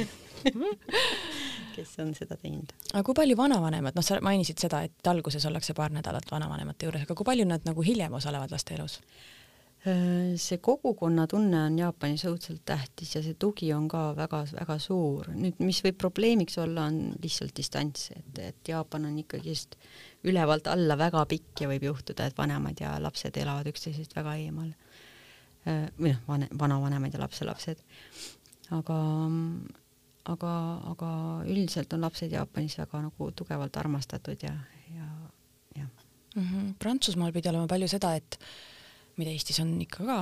Speaker 2: kes on seda teinud.
Speaker 1: aga kui palju vanavanemad, noh, sa mainisid seda, et alguses ollakse paar nädalat vanavanemate juures, aga kui palju nad nagu hiljem osalevad laste elus?
Speaker 2: See kogukonnatunne on Jaapanis õudselt tähtis ja see tugi on ka väga-väga suur. nüüd, mis võib probleemiks olla, on lihtsalt distants, et, et Jaapan on ikkagist ülevalt alla väga pikk ja võib juhtuda, et vanemad ja lapsed elavad üksteisest väga eemal. Või noh, vane, vanavanemad ja lapselapsed. aga, aga, aga üldiselt on lapsed Jaapanis väga nagu tugevalt armastatud ja, ja, jah
Speaker 1: mm. -hmm. Prantsusmaal pidi olema palju seda, et mida Eestis on ikka ka,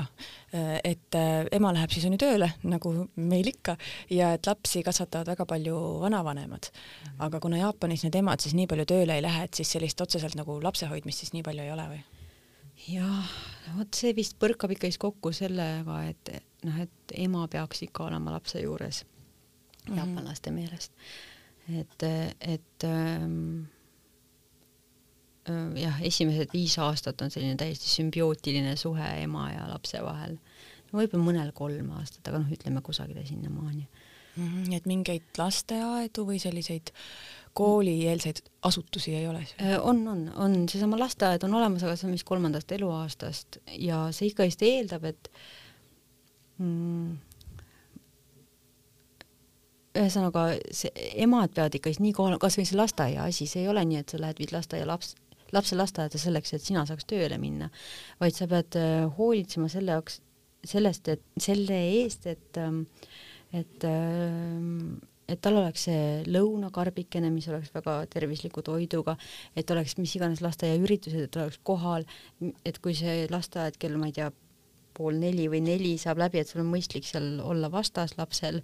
Speaker 1: et äh, ema läheb siis on ju tööle, nagu meil ikka, ja et lapsi kasvatavad väga palju vanavanemad. aga kuna Jaapanis need emad siis nii palju tööle ei lähe, et siis sellist otseselt nagu lapsehoidmist siis nii palju ei ole või?
Speaker 2: jah, vot see vist põrkab ikkagist kokku sellega, et noh, et ema peaks ikka olema lapse juures mm -hmm. jaapanlaste meelest. et, et ähm, jah, esimesed viis aastat on selline täiesti sümbiootiline suhe ema ja lapse vahel. no võib-olla mõnel kolm aastat, aga noh, ütleme kusagile sinnamaani
Speaker 1: mm. -hmm, nii et mingeid lasteaedu või selliseid koolieelseid asutusi ei ole?
Speaker 2: on, on, on, seesama lasteaed on olemas, aga see on vist kolmandast eluaastast ja see ikkagist eeldab, et mm, ühesõnaga, see emad peavad ikkagist nii kohal, kasvõi see lasteaia asi, see ei ole nii, et sa lähed, viid lasteaia laps, lapse lasteaeda selleks, et sina saaks tööle minna, vaid sa pead äh, hoolitsema selle jaoks, sellest, et selle eest, et ähm, et ähm, et tal oleks see lõunakarbikene, mis oleks väga tervisliku toiduga, et oleks mis iganes lasteaiaüritused, et oleks kohal, et kui see lasteaed kell, ma ei tea, pool neli või neli saab läbi, et sul on mõistlik seal olla vastas lapsel,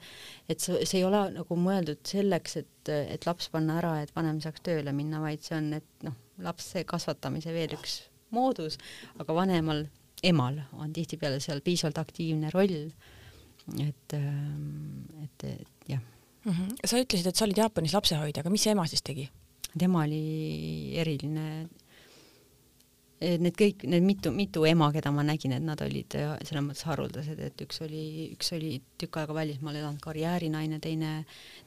Speaker 2: et see, see ei ole nagu mõeldud selleks, et, et laps panna ära, et vanem saaks tööle minna, vaid see on, et noh, lapse kasvatamise veel üks moodus, aga vanemal, emal on tihtipeale seal piisavalt aktiivne roll. et, ähm, et, et jah
Speaker 1: mm. -hmm. sa ütlesid, et sa olid Jaapanis lapsehoidja, aga mis see ema siis tegi?
Speaker 2: tema oli eriline need kõik, need mitu, mitu ema, keda ma nägin, et nad olid äh, selles mõttes haruldased, et üks oli, üks oli tükk aega välismaal elanud karjäärinaine, teine,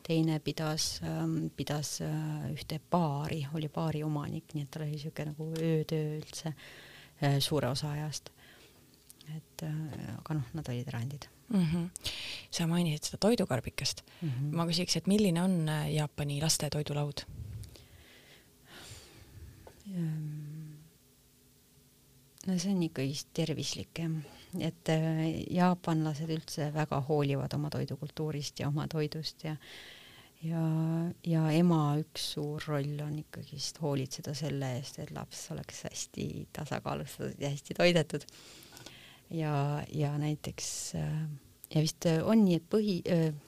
Speaker 2: teine pidas ähm,, pidas äh, ühte baari, oli baari omanik, nii et tal oli niisugune nagu öötöö üldse äh, suure osa ajast. et äh, aga noh, nad olid erandid
Speaker 1: mm. -hmm. sa mainisid seda toidukarbikest mm. -hmm. ma küsiks, et milline on Jaapani laste toidulaud
Speaker 2: ähm,? No see on ikkagist tervislik jah, et äh, jaapanlased üldse väga hoolivad oma toidukultuurist ja oma toidust ja ja, ja ema üks suur roll on ikkagist hoolitseda selle eest, et laps oleks hästi tasakaalustatud ja hästi toidetud. ja, ja näiteks äh, ja vist on nii, et põhi,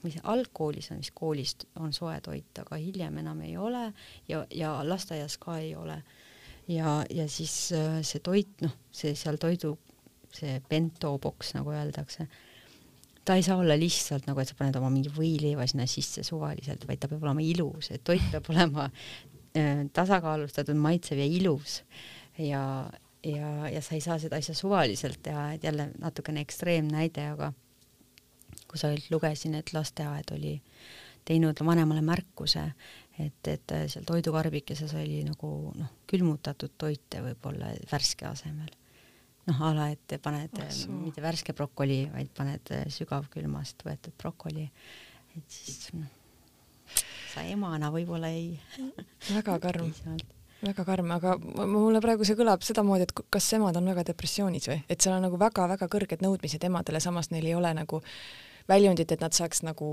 Speaker 2: see algkoolis on vist koolist on soe toit, aga hiljem enam ei ole ja, ja lasteaias ka ei ole ja, ja siis äh, see toit, noh, see seal toidu, see bento boks, nagu öeldakse, ta ei saa olla lihtsalt nagu, et sa paned oma mingi võileiva sinna sisse suvaliselt, vaid ta peab olema ilus, et toit peab olema äh, tasakaalustatud, maitsev ja ilus. ja, ja, ja sa ei saa seda asja suvaliselt teha, et jälle natukene ekstreemnäide, aga kusagilt lugesin, et lasteaed oli teinud vanemale märkuse, et, et äh, seal toidukarbikeses oli nagu noh, külmutatud toite võib-olla värske asemel. noh, a la, et paned oh, mitte värske brokoli, vaid paned äh, sügavkülmast võetud brokoli, et siis noh, sa emana võib-olla ei
Speaker 1: väga karm. väga karm, aga mulle praegu see kõlab sedamoodi, et kas emad on väga depressioonis või, et seal on nagu väga-väga kõrged nõudmised emadele, samas neil ei ole nagu väljundit, et nad saaks nagu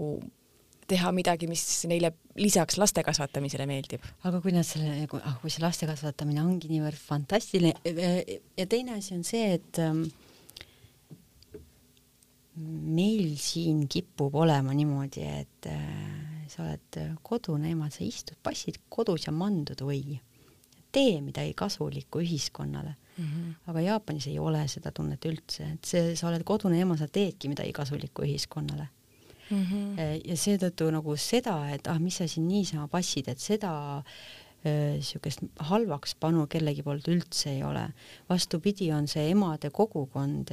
Speaker 1: teha midagi, mis neile lisaks laste kasvatamisele meeldib.
Speaker 2: aga kui nad selle, ah, kui see laste kasvatamine ongi niivõrd fantastiline ja teine asi on see, et ähm, meil siin kipub olema niimoodi, et äh, sa oled kodune ema, sa istud, passid kodus ja mandud või tee midagi kasulikku ühiskonnale mm. -hmm. aga Jaapanis ei ole seda tunnet üldse, et see, sa oled kodune ema, sa teedki midagi kasulikku ühiskonnale mm. -hmm. ja seetõttu nagu seda, et ah, mis sa siin niisama passid, et seda niisugust halvaks panu kellegi poolt üldse ei ole. vastupidi, on see emade kogukond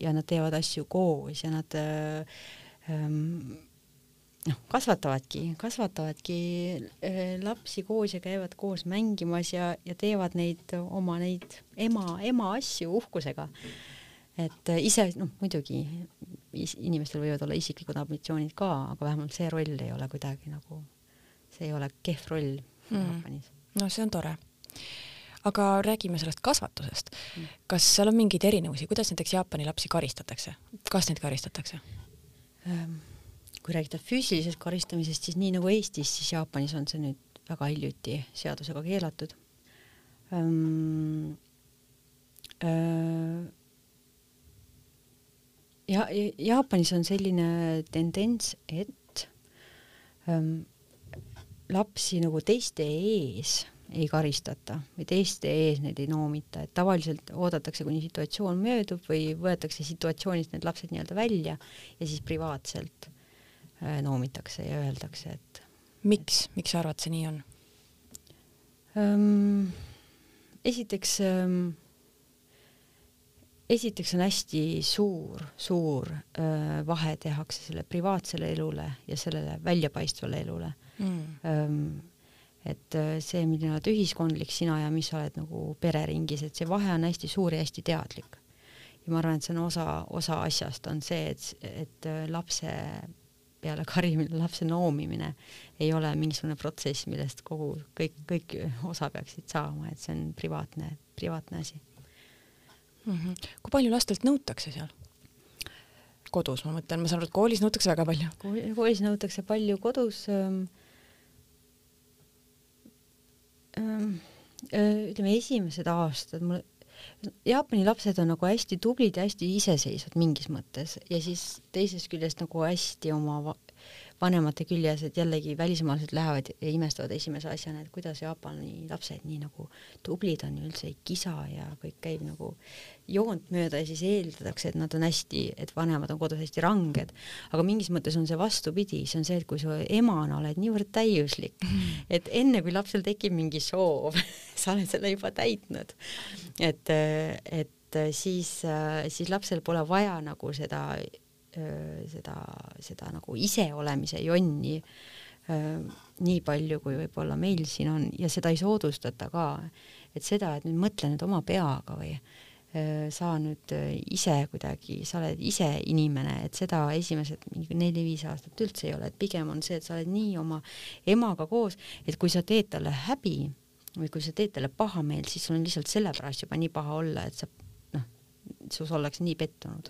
Speaker 2: ja nad teevad asju koos ja nad ähm, noh, kasvatavadki, kasvatavadki lapsi koos ja käivad koos mängimas ja, ja teevad neid oma neid ema, ema asju uhkusega. et ise noh, muidugi inimestel võivad olla isiklikud ambitsioonid ka, aga vähemalt see roll ei ole kuidagi nagu, see ei ole kehv roll mm. Jaapanis.
Speaker 1: no see on tore. aga räägime sellest kasvatusest. Mm. kas seal on mingeid erinevusi, kuidas näiteks Jaapani lapsi karistatakse, kas neid karistatakse
Speaker 2: ähm,? kui rääkida füüsilisest karistamisest, siis nii nagu Eestis, siis Jaapanis on see nüüd väga hiljuti seadusega keelatud ähm,. Äh, ja Jaapanis on selline tendents, et ähm, lapsi nagu teiste ees ei karistata või teiste ees neid ei noomita, et tavaliselt oodatakse, kuni situatsioon möödub või võetakse situatsioonist need lapsed nii-öelda välja ja siis privaatselt äh, noomitakse ja öeldakse, et
Speaker 1: miks, miks sa arvad, see nii on
Speaker 2: ähm,? esiteks ähm, esiteks on hästi suur, suur öö, vahe tehakse selle privaatsele elule ja sellele väljapaistvale elule. Mm.. et see, milline oled ühiskondlik sina ja mis sa oled nagu pereringis, et see vahe on hästi suur ja hästi teadlik. ja ma arvan, et see on osa, osa asjast on see, et, et lapse peale karimine, lapse noomimine ei ole mingisugune protsess, millest kogu kõik, kõik osa peaksid saama, et see on privaatne, privaatne asi
Speaker 1: mm. -hmm. kui palju lastelt nõutakse seal? kodus, ma mõtlen, ma saan aru, et koolis nõutakse väga palju.
Speaker 2: koolis nõutakse palju, kodus ähm, ähm, ütleme, esimesed aastad mul Jaapani lapsed on nagu hästi tublid ja hästi iseseisvad mingis mõttes ja siis teisest küljest nagu hästi oma vanemate küljes, et jällegi välismaalased lähevad ja imestavad esimese asjana, et kuidas Jaapani lapsed nii nagu tublid on ja üldse ei kisa ja kõik käib nagu joont mööda ja siis eeldatakse, et nad on hästi, et vanemad on kodus hästi ranged. aga mingis mõttes on see vastupidi, see on see, et kui sa emana oled niivõrd täiuslik, et enne kui lapsel tekib mingi soov sa oled selle juba täitnud. et, et siis, siis lapsel pole vaja nagu seda seda, seda nagu iseolemise jonni nii palju, kui võib-olla meil siin on. Ja seda ei soodustata ka, et seda, et nüüd mõtle nüüd oma peaga või sa nüüd ise kuidagi, sa oled ise inimene, et seda esimesed mingi neli-viis aastat üldse ei ole, et pigem on see, et sa oled nii oma emaga koos, et kui sa teed talle häbi või kui sa teed talle pahameelt, siis sul on lihtsalt sellepärast juba nii paha olla, et sa noh, sus ollakse nii pettunud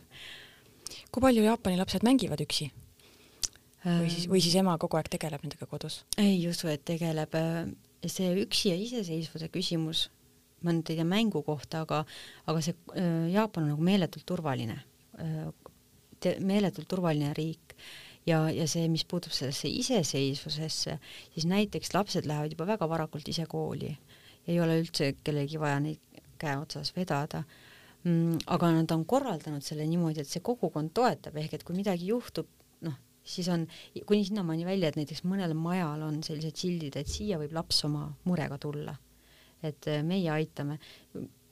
Speaker 1: kui palju Jaapani lapsed mängivad üksi? või siis, või siis ema kogu aeg tegeleb nendega kodus?
Speaker 2: ei usu, et tegeleb. see üksi ja iseseisvuse küsimus, ma nüüd ei tea mängu kohta, aga, aga see Jaapan on nagu meeletult turvaline, meeletult turvaline riik ja, ja see, mis puutub sellesse iseseisvusesse, siis näiteks lapsed lähevad juba väga varakult ise kooli, ei ole üldse kellelgi vaja neid käe otsas vedada. Aga nad on korraldanud selle niimoodi, et see kogukond toetab, ehk et kui midagi juhtub, noh, siis on kuni sinnamaani välja, et näiteks mõnel majal on sellised sildid, et siia võib laps oma murega tulla. et äh, meie aitame,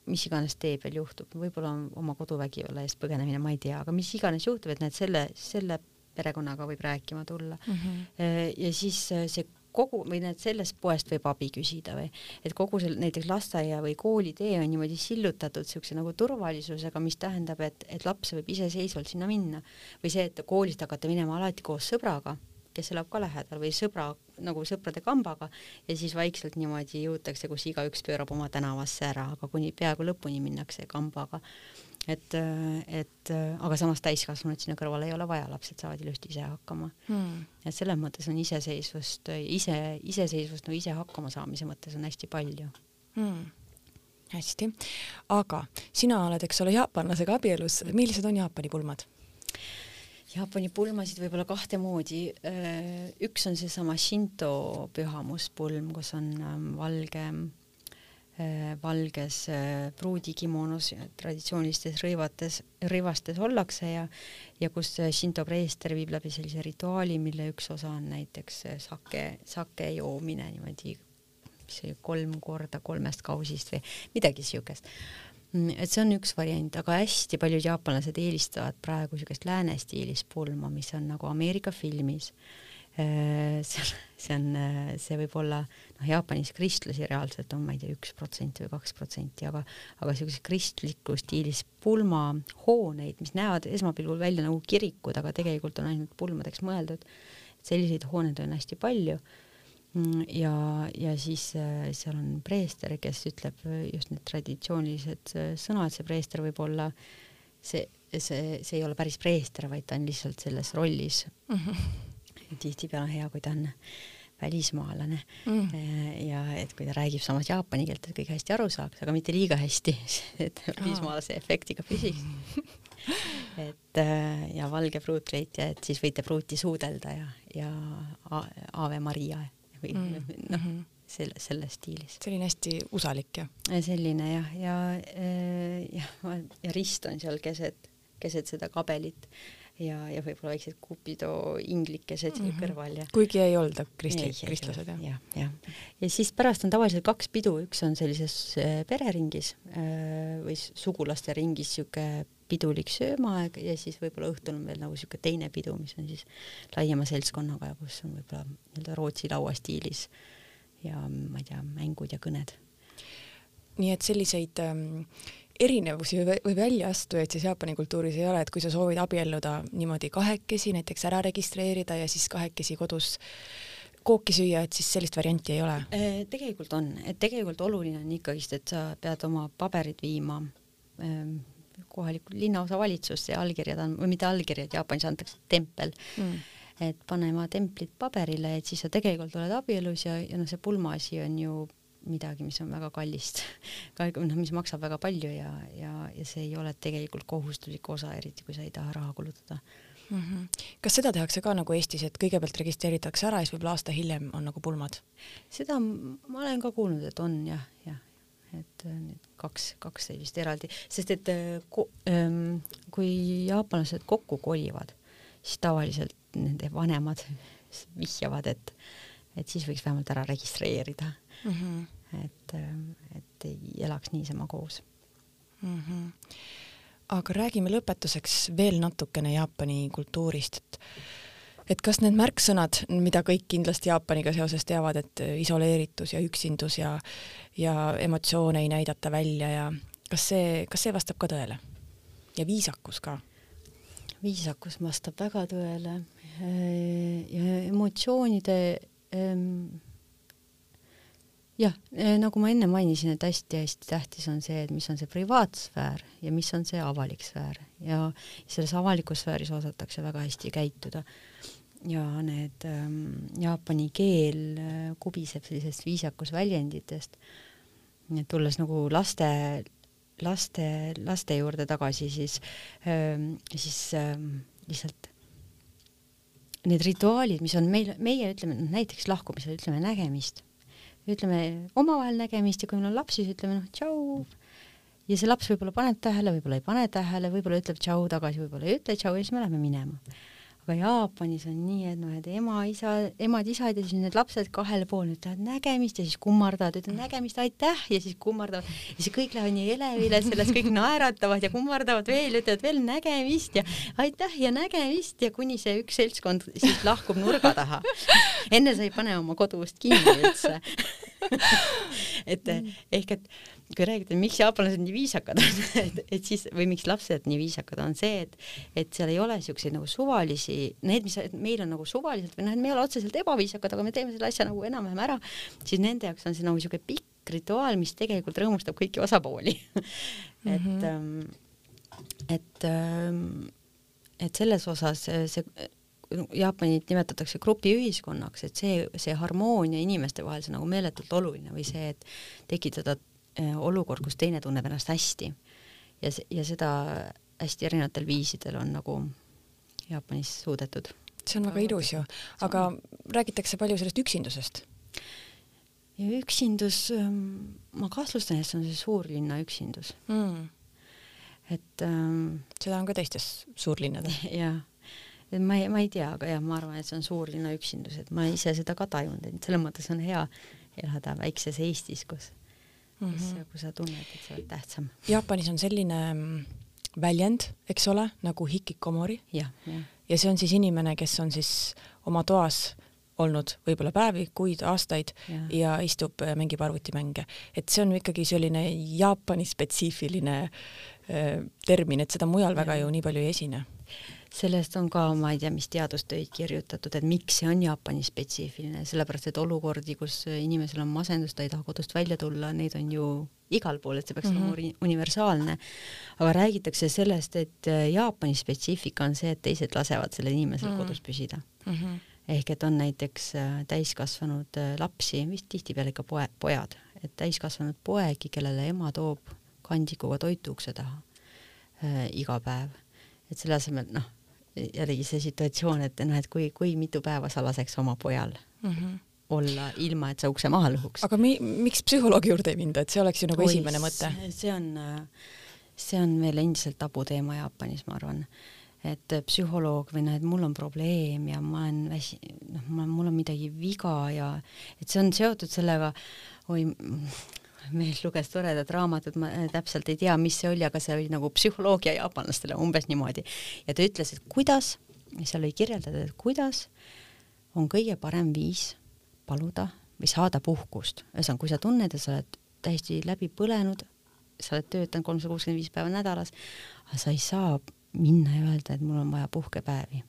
Speaker 2: mis iganes teeb veel juhtub, võib-olla oma koduvägivalla eest põgenemine, ma ei tea, aga mis iganes juhtub, et näed, selle, selle perekonnaga võib rääkima tulla mm. -hmm. ja siis äh, see kogu või need sellest poest võib abi küsida või? Et kogu see näiteks lasteaia või kooli tee on niimoodi sillutatud siukse nagu turvalisusega, mis tähendab, et, et laps võib iseseisvalt sinna minna. Või see, et koolist hakata minema alati koos sõbraga, kes elab ka lähedal või sõbra nagu sõprade kambaga ja siis vaikselt niimoodi jõutakse, kus igaüks pöörab oma tänavasse ära, aga kuni peaaegu lõpuni minnakse kambaga et, et aga samas täiskasvanud sinna kõrvale ei ole vaja, lapsed saavad ilusti ise hakkama. Hmm.. et selles mõttes on iseseisvust, ise, iseseisvust nagu ise hakkama saamise mõttes on hästi palju.
Speaker 1: Hmm. Hästi, aga sina oled, eks ole, jaapanlasega abielus, millised on Jaapani pulmad?
Speaker 2: Jaapani pulmasid võib-olla kahte moodi. üks on seesama Shinto pühamuspulm, kus on ähm, valge Äh, valges äh, pruudikimonos traditsioonilistes rõivates, rõivastes ollakse ja ja kus äh, Shinto preester viib läbi sellise rituaali, mille üks osa on näiteks sake, sake joomine niimoodi mis see kolm korda kolmest kausist või midagi siukest. Mm, et see on üks variant, aga hästi paljud jaapanlased eelistavad praegu siukest lääne stiilis pulma, mis on nagu Ameerika filmis Äh, see on, see on, äh, see võib olla, noh, Jaapanis kristlasi reaalselt on, ma ei tea, üks protsent või kaks protsenti, aga, aga niisuguses kristliku stiilis pulmahooneid, mis näevad esmapilgul välja nagu kirikud, aga tegelikult on ainult pulmadeks mõeldud. selliseid hooneid on hästi palju. Mm, ja, ja siis äh, seal on preester, kes ütleb just need traditsioonilised sõnad, see preester võib olla see, see, see ei ole päris preester, vaid ta on lihtsalt selles rollis mm. -hmm tihtipeale on hea, kui ta on välismaalane mm. ja et kui ta räägib samas jaapani keelt, et kõik hästi aru saaks, aga mitte liiga hästi, et välismaalase efektiga püsiks et äh, ja valge pruutreit ja et siis võite pruuti suudelda ja, ja Ave Maria või mm. noh, mhm. selle, selles stiilis.
Speaker 1: selline hästi usalik ja.
Speaker 2: selline jah, ja, ja, ja, ja rist on seal keset, keset seda kabelit ja, ja võib-olla väiksed Cupido inglikesed mm -hmm. kõrval ja
Speaker 1: kuigi ei olda kristlik, kristlased jah?
Speaker 2: jah, jah. ja siis pärast on tavaliselt kaks pidu, üks on sellises äh, pereringis äh, või sugulaste ringis sihuke pidulik söömaaeg ja siis võib-olla õhtul on veel nagu sihuke teine pidu, mis on siis laiema seltskonnaga kus on võib-olla nii-öelda Rootsi laua stiilis ja ma ei tea, mängud ja kõned.
Speaker 1: nii et selliseid ähm, erinevusi või, või väljaastujaid siis Jaapani kultuuris ei ole, et kui sa soovid abielluda niimoodi kahekesi, näiteks ära registreerida ja siis kahekesi kodus kooki süüa, et siis sellist varianti ei ole?
Speaker 2: Äh, tegelikult on, et tegelikult oluline on ikkagist, et sa pead oma paberid viima ähm, kohalikku linnaosavalitsusse ja allkirjad on, või mitte allkirjad, Jaapanis antakse tempel mm. et pane oma templid paberile, et siis sa tegelikult oled abielus ja, ja noh, see pulmaasi on ju midagi, mis on väga kallist, noh, mis maksab väga palju ja, ja, ja see ei ole tegelikult kohustuslik osa, eriti kui sa ei taha raha kulutada
Speaker 1: mm. -hmm. kas seda tehakse ka nagu Eestis, et kõigepealt registreeritakse ära ja siis võib-olla aasta hiljem on nagu pulmad?
Speaker 2: seda ma olen ka kuulnud, et on jah, jah, et äh, need kaks, kaks sellist eraldi, sest et äh, ko, ähm, kui jaapanlased kokku kolivad, siis tavaliselt nende vanemad vihjavad, et, et siis võiks vähemalt ära registreerida mm. -hmm et, et ei elaks niisama koos mm.
Speaker 1: -hmm. aga räägime lõpetuseks veel natukene Jaapani kultuurist, et et kas need märksõnad, mida kõik kindlasti Jaapaniga seoses teavad, et isoleeritus ja üksindus ja ja emotsioone ei näidata välja ja kas see, kas see vastab ka tõele? ja viisakus ka?
Speaker 2: viisakus vastab väga tõele ja emotsioonide jah, eh, nagu ma enne mainisin, et hästi-hästi tähtis on see, et mis on see privaatsfäär ja mis on see avalik sfäär ja selles avalikus sfääris osatakse väga hästi käituda. ja need ähm, jaapani keel äh, kubiseb sellisest viisakusväljenditest. nii et tulles nagu laste, laste, laste juurde tagasi, siis ähm,, siis ähm, lihtsalt need rituaalid, mis on meil, meie ütleme näiteks lahkumisel ütleme nägemist ütleme omavahel nägemist ja kui meil on laps, siis ütleme noh, tšau. ja see laps võib-olla paneb tähele, võib-olla ei pane tähele, võib-olla ütleb tšau tagasi, võib-olla ei ütle tšau ja siis me läheme minema aga Jaapanis on nii, et noh, et ema, isa, emad-isad ja siis need lapsed kahele poole ütlevad nägemist! ja siis kummardavad, ütlevad nägemist, aitäh! ja siis kummardavad. Ja siis kõik lähevad nii elevile sellest, kõik naeratavad ja kummardavad veel, ütlevad veel nägemist! ja aitäh! ja nägemist! ja kuni see üks seltskond siis lahkub nurga taha. enne sa ei pane oma koduust kinni üldse. Et ehk et kui räägida, miks jaapanlased nii viisakad on et, et siis või miks lapsed nii viisakad on see, et et seal ei ole siukseid nagu suvalisi, need, mis meil on nagu suvaliselt või noh, et me ei ole otseselt ebaviisakad, aga me teeme selle asja nagu enam-vähem ära, siis nende jaoks on see nagu siuke pikk rituaal, mis tegelikult rõõmustab kõiki osapooli et mm, -hmm. et, ähm, et selles osas see Jaapanit nimetatakse grupiühiskonnaks, et see, see harmoonia inimeste vahel, see on nagu meeletult oluline või see, et tekitada Äh, olukord, kus teine tunneb ennast hästi ja, ja seda hästi erinevatel viisidel on nagu Jaapanis suudetud.
Speaker 1: see on väga ilus ju, aga räägitakse palju sellest üksindusest.
Speaker 2: üksindus, ähm, ma kahtlustan, et see on see suurlinna üksindus mm.. et ähm,
Speaker 1: seda on ka teistes suurlinnades.
Speaker 2: jah, et ma ei, ma ei tea, aga jah, ma arvan, et see on suurlinna üksindus, et ma ise seda ka tajunud, et selles mõttes on hea elada väikses Eestis, kus mm, -hmm. kus, kus sa tunned, et sa oled tähtsam.
Speaker 1: Jaapanis on selline mm, väljend, eks ole, nagu hikikomori.
Speaker 2: jah, jah.
Speaker 1: ja see on siis inimene, kes on siis oma toas olnud võib-olla päevi, kuid, aastaid ja, ja istub, äh, mängib arvutimänge. et see on ikkagi selline Jaapani spetsiifiline äh, termin, et seda mujal ja. väga ju nii palju ei esine
Speaker 2: sellest on ka, ma ei tea, mis teadustöid kirjutatud, et miks see on Jaapani spetsiifiline, sellepärast et olukordi, kus inimesel on masendus, ta ei taha kodust välja tulla, neid on ju igal pool, et see peaks mm -hmm. olema universaalne. aga räägitakse sellest, et Jaapani spetsiifika on see, et teised lasevad sellel inimesel mm -hmm. kodus püsida mm. -hmm. ehk et on näiteks äh, täiskasvanud äh, lapsi, vist tihtipeale ikka poe, pojad, et täiskasvanud poegi, kellele ema toob kandikuga toitu ukse taha äh, iga päev et selle asemel noh, jällegi see situatsioon, et noh, et kui, kui mitu päeva sa laseks oma pojal mm -hmm. olla ilma, et sa ukse maha lõhuks.
Speaker 1: aga mi-, miks psühholoogi juurde ei minda, et see oleks ju nagu Ois, esimene mõte?
Speaker 2: see on, see on veel endiselt tabuteema Jaapanis, ma arvan. et psühholoog või noh, et mul on probleem ja ma olen väsi-, noh, ma, mul on midagi viga ja et see on seotud sellega, oi, meil luges toredat raamatut, ma äh, täpselt ei tea, mis see oli, aga see oli nagu psühholoogia jaapanlastele umbes niimoodi. ja ta ütles, et kuidas, seal oli kirjeldatud, et kuidas on kõige parem viis paluda või saada puhkust. ühesõnaga, kui sa tunned, et sa oled täiesti läbi põlenud, sa oled töötanud kolmsada kuuskümmend viis päeva nädalas, aga sa ei saa minna ja öelda, et mul on vaja puhkepäevi.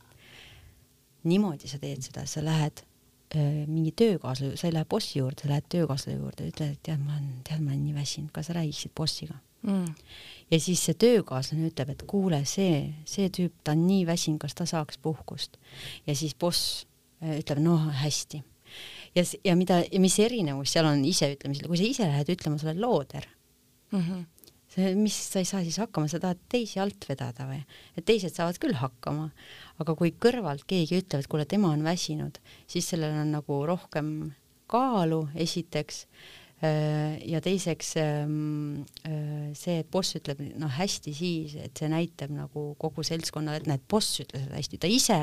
Speaker 2: niimoodi sa teed seda, sa lähed Äh, mingi töökaaslane, sa ei lähe bossi juurde, sa lähed töökaaslase juurde, ütled, et tead, ma olen, tead, ma olen nii väsinud, kas sa räägiksid bossiga mm.? ja siis see töökaaslane ütleb, et kuule, see, see tüüp, ta on nii väsinud, kas ta saaks puhkust? ja siis boss äh, ütleb, noh, hästi. ja, ja mida, ja mis erinevus seal on iseütlemisel, kui sa ise lähed ütlema, sa oled looder mm. -hmm mis sa ei saa siis hakkama, sa tahad teisi alt vedada või? et teised saavad küll hakkama, aga kui kõrvalt keegi ütleb, et kuule, tema on väsinud, siis sellel on nagu rohkem kaalu, esiteks, ja teiseks äh, see, et boss ütleb noh, hästi siis, et see näitab nagu kogu seltskonnale, et näed, boss ütles hästi, ta ise,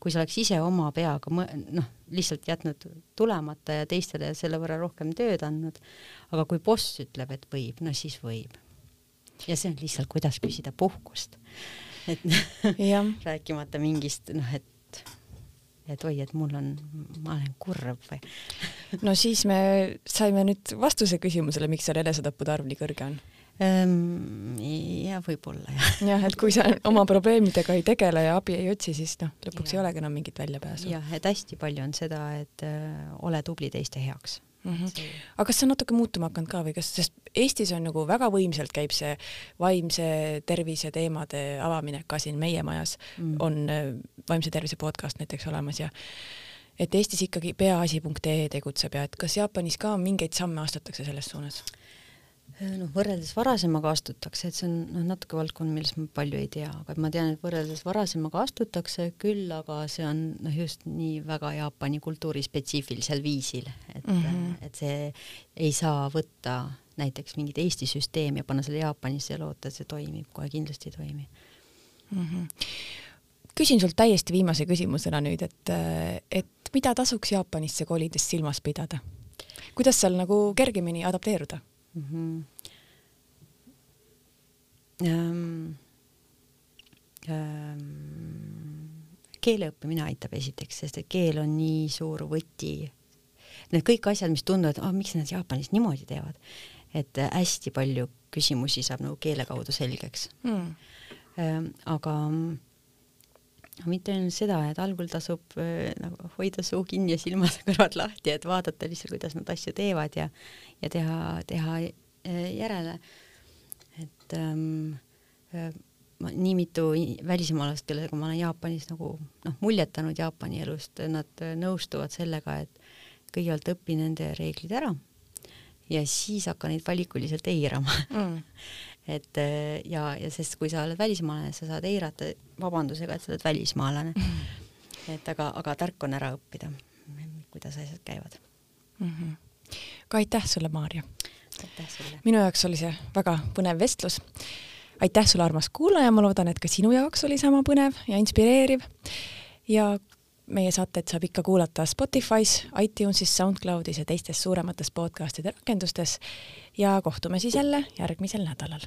Speaker 2: kui sa oleks ise oma peaga noh, lihtsalt jätnud tulemata ja teistele selle võrra rohkem tööd andnud, aga kui boss ütleb, et võib, no siis võib ja see on lihtsalt, kuidas küsida puhkust. et rääkimata mingist noh, et et oi, et mul on, ma olen kurb või
Speaker 1: no siis me saime nüüd vastuse küsimusele, miks seal enesetappude arv nii kõrge on
Speaker 2: ehm,. ja võib-olla jah.
Speaker 1: jah, et kui sa oma probleemidega ei tegele ja abi ei otsi, siis noh, lõpuks ja. ei olegi enam mingit väljapääsu.
Speaker 2: jah, et hästi palju on seda, et äh, ole tubli teiste heaks
Speaker 1: mm. -hmm. aga kas see on natuke muutuma hakanud ka või kas, sest Eestis on nagu väga võimsalt käib see vaimse tervise teemade avamine ka siin meie majas mm. on äh, vaimse tervise podcast näiteks olemas ja et Eestis ikkagi peaasi.ee tegutseb ja et kas Jaapanis ka mingeid samme astutakse selles suunas?
Speaker 2: Noh, võrreldes varasemaga astutakse, et see on noh, natuke valdkond, millest ma palju ei tea, aga ma tean, et võrreldes varasemaga astutakse küll, aga see on noh, just nii väga Jaapani kultuuri spetsiifilisel viisil, et mm, -hmm. et see ei saa võtta näiteks mingit Eesti süsteemi ja panna selle Jaapanisse ja loota, et see toimib, kohe kindlasti ei toimi mm.
Speaker 1: -hmm. küsin sult täiesti viimase küsimusena nüüd, et, et mida tasuks Jaapanisse kolides silmas pidada? kuidas seal nagu kergemini adapteeruda? mm. -hmm.
Speaker 2: Ähm, ähm, keele õppimine aitab esiteks, sest et keel on nii suur võti. Need kõik asjad, mis tunduvad, ah, miks nad Jaapanis niimoodi teevad, et hästi palju küsimusi saab nagu keele kaudu selgeks mm.. Ähm, aga mitte ainult seda, et algul tasub äh, nagu hoida suu kinni ja silmad ja kõrvad lahti, et vaadata lihtsalt, kuidas nad asju teevad ja, ja teha, teha äh, järele. Et ähm, äh, ma nii mitu välismaalast, kellega ma olen Jaapanis nagu noh, muljetanud Jaapani elust, nad nõustuvad sellega, et kõigepealt õpi nende reeglid ära ja siis hakka neid valikuliselt eirama mm et äh, ja, ja sest kui sa oled välismaalane, sa saad eirata vabandusega, et sa oled välismaalane mm. et aga, aga tark on ära õppida, kuidas asjad käivad mm.
Speaker 1: -hmm. ka aitäh sulle, Maarja!
Speaker 2: Aitäh sulle!
Speaker 1: minu jaoks oli see väga põnev vestlus. aitäh sulle, armas kuulaja, ma loodan, et ka sinu jaoks oli sama põnev ja inspireeriv. ja meie saateid saab ikka kuulata Spotify's, iTunesis, SoundCloudis ja teistes suuremates podcastide rakendustes ja kohtume siis jälle järgmisel nädalal